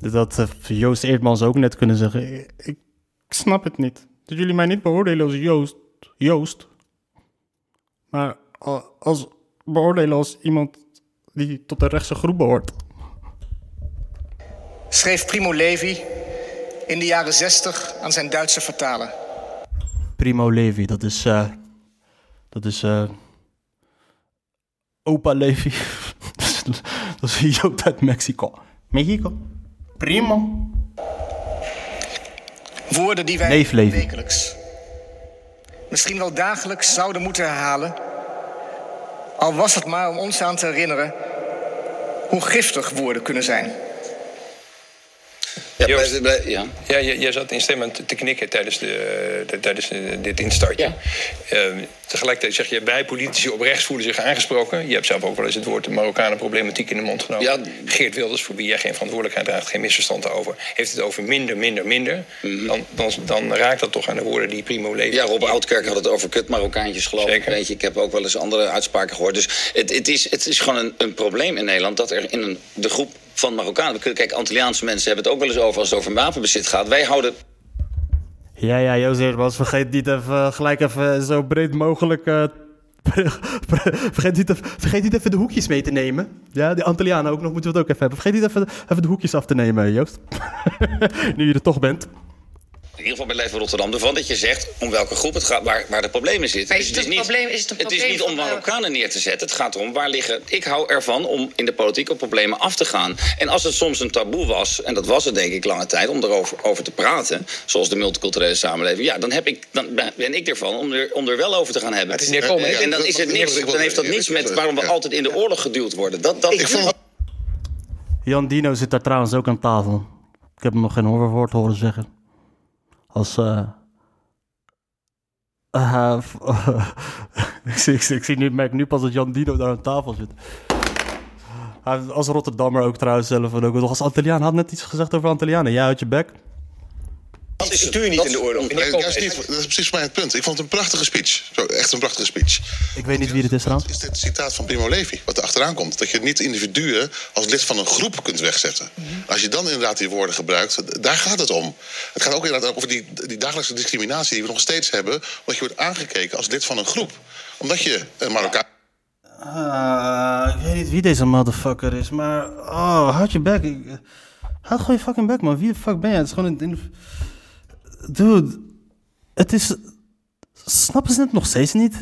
Dat had eh, Joost Eertmans ook net kunnen zeggen. Ik, ik snap het niet. Dat jullie mij niet beoordelen als Joost. Joost. Maar als beoordelen als iemand die tot de rechtse groep behoort. schreef Primo Levi in de jaren 60 aan zijn Duitse vertaler. Primo Levi, dat is. eh, dat is. eh, Opa Levi. dat is een Jood uit Mexico. Mexico. Primo. Woorden die wij Neef Levi. wekelijks, misschien wel dagelijks zouden moeten herhalen. Al was het maar om ons aan te herinneren hoe giftig woorden kunnen zijn. Ja, Joost. bij- ja. Ja, jij, jij zat instemmend te knikken tijdens, de, de- tijdens de- dit instartje. Ehm, tegelijkertijd zeg je, wij politici op rechts voelen zich aangesproken. Je hebt zelf ook wel eens het woord de Marokkanen problematiek in de mond genomen. Ja. Geert Wilders, voor wie jij geen verantwoordelijkheid draagt, geen misverstand over, heeft het over minder, minder, minder. dan, dan, dan raakt dat toch aan de woorden die Primo. Mhm. Ja, Rob Oudkerk had het over kut Marokkaantjes, geloof ik. Weet je, ik heb ook wel eens andere uitspraken gehoord. Dus het, het, is, het is gewoon een, een probleem in Nederland dat er in een, de groep van Marokkanen. Kijk, Antilliaanse mensen hebben het ook wel eens over als het over wapenbezit gaat. Wij houden Ja, ja, Joost Eertmans, vergeet niet even gelijk even zo breed mogelijk. eh, vergeet, niet even, vergeet niet even de hoekjes mee te nemen. Ja, die Antillianen ook nog, moeten we het ook even hebben. Vergeet niet even, even de hoekjes af te nemen, Joost. nu je er toch bent. In ieder geval bij Leven Rotterdam ervan dat je zegt om welke groep het gaat, waar, waar de problemen zitten. Maar Dus is het het een probleem- is het een is niet om eh, Marokkanen neer te zetten. Het gaat erom waar liggen. Ik hou ervan om in de politiek op problemen af te gaan. En als het soms een taboe was, en dat was het denk ik lange tijd, om erover over te praten, zoals de multiculturele samenleving, ja, dan, heb ik, dan ben ik ervan om er, om er wel over te gaan hebben. Het is niet komen, hè? en dan, is het niks, dan heeft dat niets met waarom we altijd in de oorlog geduwd worden. Dat, dat, Jan Dino zit daar trouwens ook aan tafel. Ik heb hem nog geen hoorwoord horen zeggen. Als. eh eh, ik, zie, ik, zie- nu, merk nu pas dat Jan Dino daar aan tafel zit. Als Rotterdammer ook trouwens zelf. En ook als Antilliaan. Had net iets gezegd over Antillianen. Ja, uit je bek. Dat is stuur niet in de oorlog. Juist niet. Dat is precies voor mij het punt. Ik vond het een prachtige speech. Zo, echt een prachtige speech. Ik weet niet wie dit is trouwens. Is dit citaat van Primo Levi, wat er achteraan komt? Dat je niet individuen als lid van een groep kunt wegzetten. Als je dan inderdaad die woorden gebruikt, daar gaat het om. Het gaat ook inderdaad over die, die dagelijkse discriminatie die we nog steeds hebben, omdat je wordt aangekeken als lid van een groep. Omdat je een Marokkaan Ah, ik weet niet wie deze motherfucker is, maar... Oh, houd je bek. Ik- Houd gewoon je fucking bek, man. Wie de fuck ben jij? Het is gewoon een... Dude, het is... Snappen ze het nog steeds niet?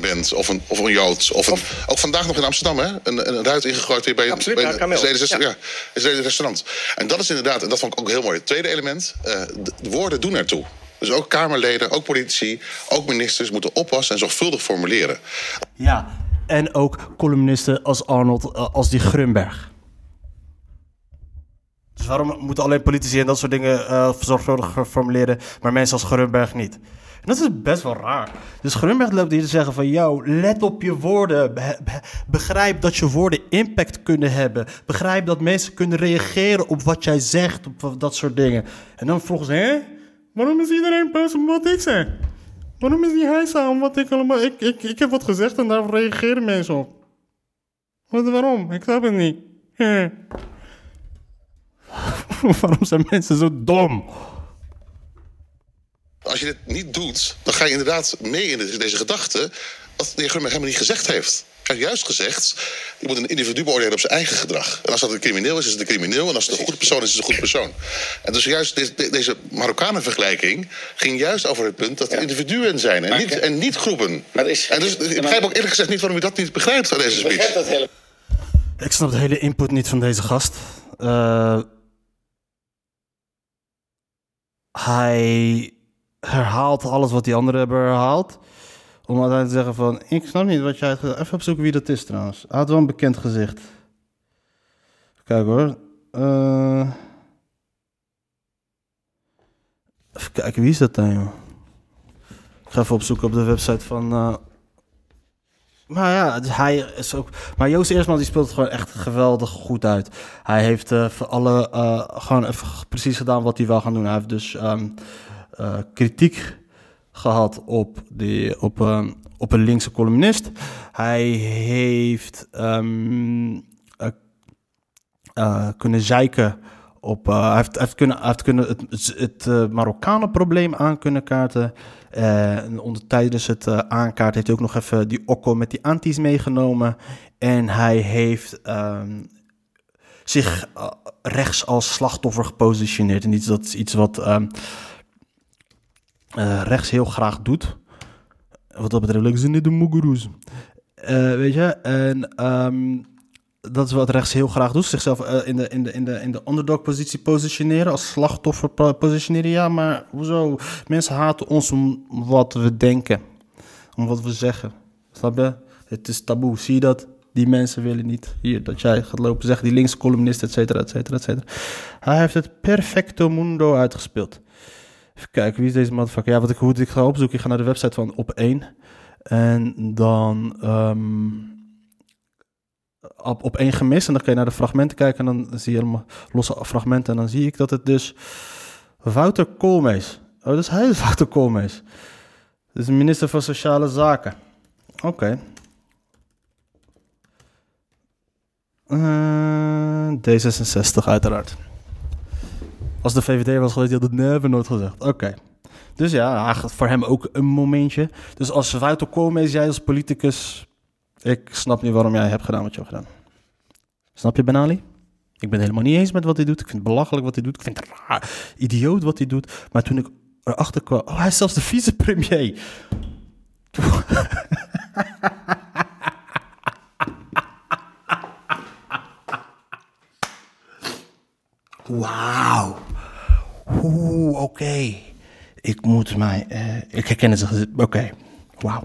bent, of een, of een Jood. Of een, ook vandaag nog in Amsterdam, hè? Een, een ruit ingegooid weer bij, Absoluut, bij ja, een. Israëlisch Ja. ja, restaurant. En dat is inderdaad, en dat vond ik ook heel mooi. Het tweede element, eh, de, de woorden doen ertoe. Dus ook Kamerleden, ook politici, ook ministers moeten oppassen en zorgvuldig formuleren. Ja, en ook columnisten als Arnold, eh, als die Grunberg. Dus waarom moeten alleen politici en dat soort dingen eh, zorgvuldig formuleren, maar mensen als Grunberg niet? En dat is best wel raar. Dus Grunberg loopt hier te zeggen van... Yo, let op je woorden. Be- be- begrijp dat je woorden impact kunnen hebben. Begrijp dat mensen kunnen reageren op wat jij zegt. Op dat soort dingen. En dan volgens hè? Waarom is iedereen boos op wat ik zeg? Waarom is die hijsa om wat ik allemaal... Ik, ik, ik heb wat gezegd en daar reageren mensen op. Wat, waarom? Ik snap het niet. Waarom zijn mensen zo dom? Als je dit niet doet, dan ga je inderdaad mee in deze, gedachte... wat de heer Grunberg helemaal niet gezegd heeft. Hij heeft juist gezegd, je moet een individu beoordelen op zijn eigen gedrag. En als dat een crimineel is, is het een crimineel. En als het een goede persoon is, is het een goede persoon. En dus juist deze, de- deze Marokkanen-vergelijking ging juist over het punt dat er individuen zijn en, Maar- niet, en niet groepen. Maar is- en dus, ik begrijp ook eerlijk gezegd niet waarom u dat niet begrijpt aan deze Ik speech. dat hele... Ik snap de hele input niet van deze gast. Eh, hij herhaalt alles wat die anderen hebben herhaald. Om uiteindelijk te zeggen van... Ik snap niet wat jij... hebt. Even opzoeken wie dat is trouwens. Hij had wel een bekend gezicht. Kijk hoor. Eh, even kijken, wie is dat dan joh? Ik ga even opzoeken op de website van... eh, maar ja, dus hij is ook. Maar Joost Eersman die speelt het gewoon echt geweldig goed uit. Hij heeft eh, voor alle eh, gewoon even precies gedaan wat hij wil gaan doen. Hij heeft dus ehm, eh, kritiek gehad op, die, op, ehm, op een linkse columnist. Hij heeft ehm, eh, eh, kunnen zeiken op. eh, hij, heeft, heeft kunnen, heeft kunnen het, het, eh, Marokkanen-probleem aan kunnen kaarten. Eh, en tijdens het aankaart heeft hij ook nog even die okko met die antis meegenomen. En hij heeft ehm, zich rechts als slachtoffer gepositioneerd. En iets, dat is iets wat ehm, eh, rechts heel graag doet. Wat dat betreft, lekker ze niet de. Eh, weet je, en ehm, dat is wat rechts heel graag doet. Zichzelf eh, in, de, in, de, in, de, in de underdog-positie positioneren, als slachtoffer po- positioneren. Ja, maar hoezo? Mensen haten ons om wat we denken, om wat we zeggen. Snap je? Het is taboe. Zie je dat? Die mensen willen niet hier dat jij gaat lopen zeggen, die linkse columnist, et cetera, et cetera, et cetera. Hij heeft het perfecto mundo uitgespeeld. Even kijken, wie is deze motherfucker? Ja, wat ik, hoe ik ga opzoeken, ik ga naar de website van Op1. En dan ehm, op, op één gemist. En dan kun je naar de fragmenten kijken. En dan zie je helemaal losse fragmenten. En dan zie ik dat het dus Wouter Koolmees. Oh, dus hij is Wouter Koolmees. Dus minister van Sociale Zaken. Oké. Eh, D66 uiteraard. Als de VVD was geweest, die had het never nooit gezegd. Oké. Dus ja, voor hem ook een momentje. Dus als Wouter Koolmees, jij als politicus... Ik snap niet waarom jij hebt gedaan wat je hebt gedaan. Snap je, Ben Ali? Ik ben helemaal niet eens met wat hij doet. Ik vind het belachelijk wat hij doet. Ik vind het raar, idioot wat hij doet. Maar toen ik erachter kwam... Oh, hij is zelfs de vicepremier. Wauw. Oeh, oké. Ik moet mij... eh, ik herken het. Oké. Wauw.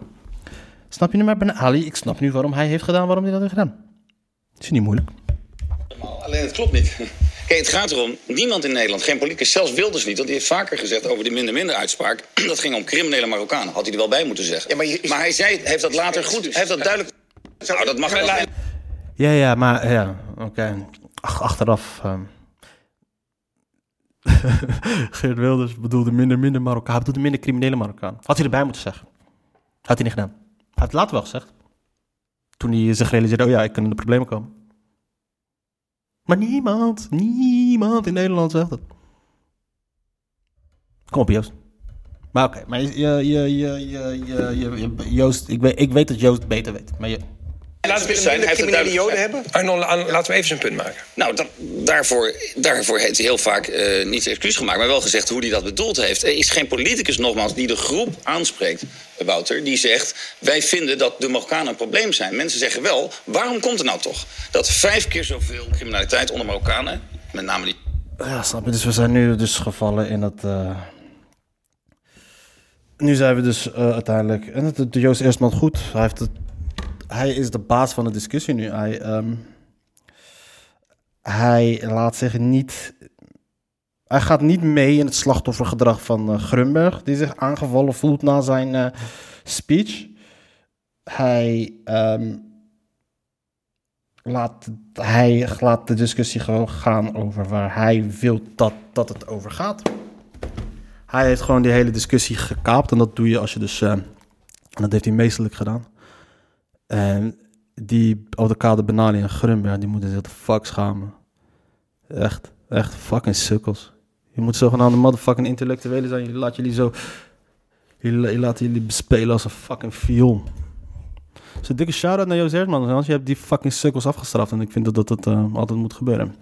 Snap je nu maar, Ben Ali? Ik snap nu waarom hij heeft gedaan waarom hij dat heeft gedaan. Het is niet moeilijk. Alleen het klopt niet. Kijk, het gaat erom, niemand in Nederland, geen politicus, zelfs Wilders niet... want die heeft vaker gezegd over die minder-minder-uitspraak... dat ging om criminele Marokkanen. Had hij er wel bij moeten zeggen. Ja, maar je- hij zei, heeft dat later goed, heeft dat duidelijk... Nou, dat mag wel. Ja, ja, maar ja, oké. Ach, achteraf. ehm. Geert Wilders bedoelde minder, minder Marokkaan. Hij bedoelde minder criminele Marokkaan. Had hij erbij moeten zeggen. Had hij niet gedaan. Hij het later wel gezegd. Toen hij zich realiseerde, oh ja, ik kan in de problemen komen. Maar niemand, niemand in Nederland zegt het. Kom op, Joost. Maar oké, maar je, je, je- Joost, ik weet, ik weet dat Joost beter weet. Maar je, Laten we zijn, hij criminele duidelijk joden hebben? Arnon, la- laten we even zijn punt maken. Nou, dat, daarvoor, daarvoor heeft hij heel vaak eh, niet zijn excuus gemaakt... maar wel gezegd hoe hij dat bedoeld heeft. Er is geen politicus, nogmaals, die de groep aanspreekt, Wouter... die zegt, wij vinden dat de Marokkanen een probleem zijn. Mensen zeggen wel, waarom komt het nou toch... dat vijf keer zoveel criminaliteit onder Marokkanen... met name die Ja, snap je. Dus we zijn nu dus gevallen in het... eh, Nu zijn we dus eh, uiteindelijk... En het doet Joost Eerstman goed. Hij, heeft het... hij is de baas van de discussie nu. Hij, ehm, hij laat zich niet... Hij gaat niet mee in het slachtoffergedrag van eh, Grunberg... die zich aangevallen voelt na zijn eh, speech. Hij... ehm, laat, hij laat de discussie gewoon gaan over waar hij wil dat, dat het over gaat. Hij heeft gewoon die hele discussie gekaapt. En dat doe je als je dus... eh, en dat heeft hij meestelijk gedaan. En die Odekade Benali en Grunberg, die moeten zich de fuck schamen. Echt, echt fucking sukkels. Je moet zogenaamde motherfucking intellectuelen zijn. Je laat jullie zo... Je, laat jullie bespelen als een fucking viool. Dus een dikke shout-out naar Hertman. Want je hebt die fucking sukkels afgestraft. En ik vind dat dat, dat eh, altijd moet gebeuren.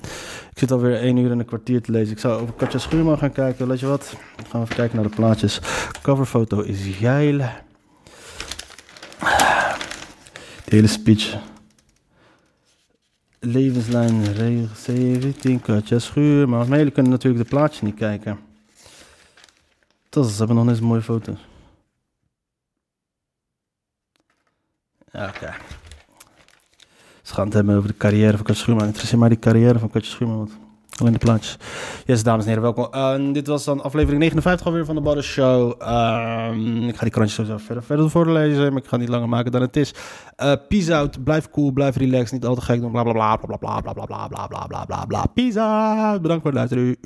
Ik zit alweer één uur en een kwartier te lezen. Ik zou over Katja Schuurman gaan kijken. Weet je wat? Dan gaan we even kijken naar de plaatjes. Coverfoto is geil. De hele speech. Levenslijn, regel 17, Katja Schuurman. Maar jullie kunnen natuurlijk de plaatjes niet kijken. Dat ze hebben nog net een mooie foto's. Oké. Ze gaan het hebben over de carrière van Katja Schuurman. Interesseer mij die carrière van Katja Schuurman. Alleen de plaatjes. Yes, dames en heren, welkom. Uh, dit was dan aflevering 59 alweer van de Badder Show. Ehm, ik ga die krantjes sowieso verder, verder voorlezen, maar ik ga het niet langer maken dan het is. Uh, peace out, blijf cool, blijf relaxed, niet al te gek doen, bla bla bla bla bla bla bla bla bla bla bla bla. Peace out, bedankt voor het luisteren. U-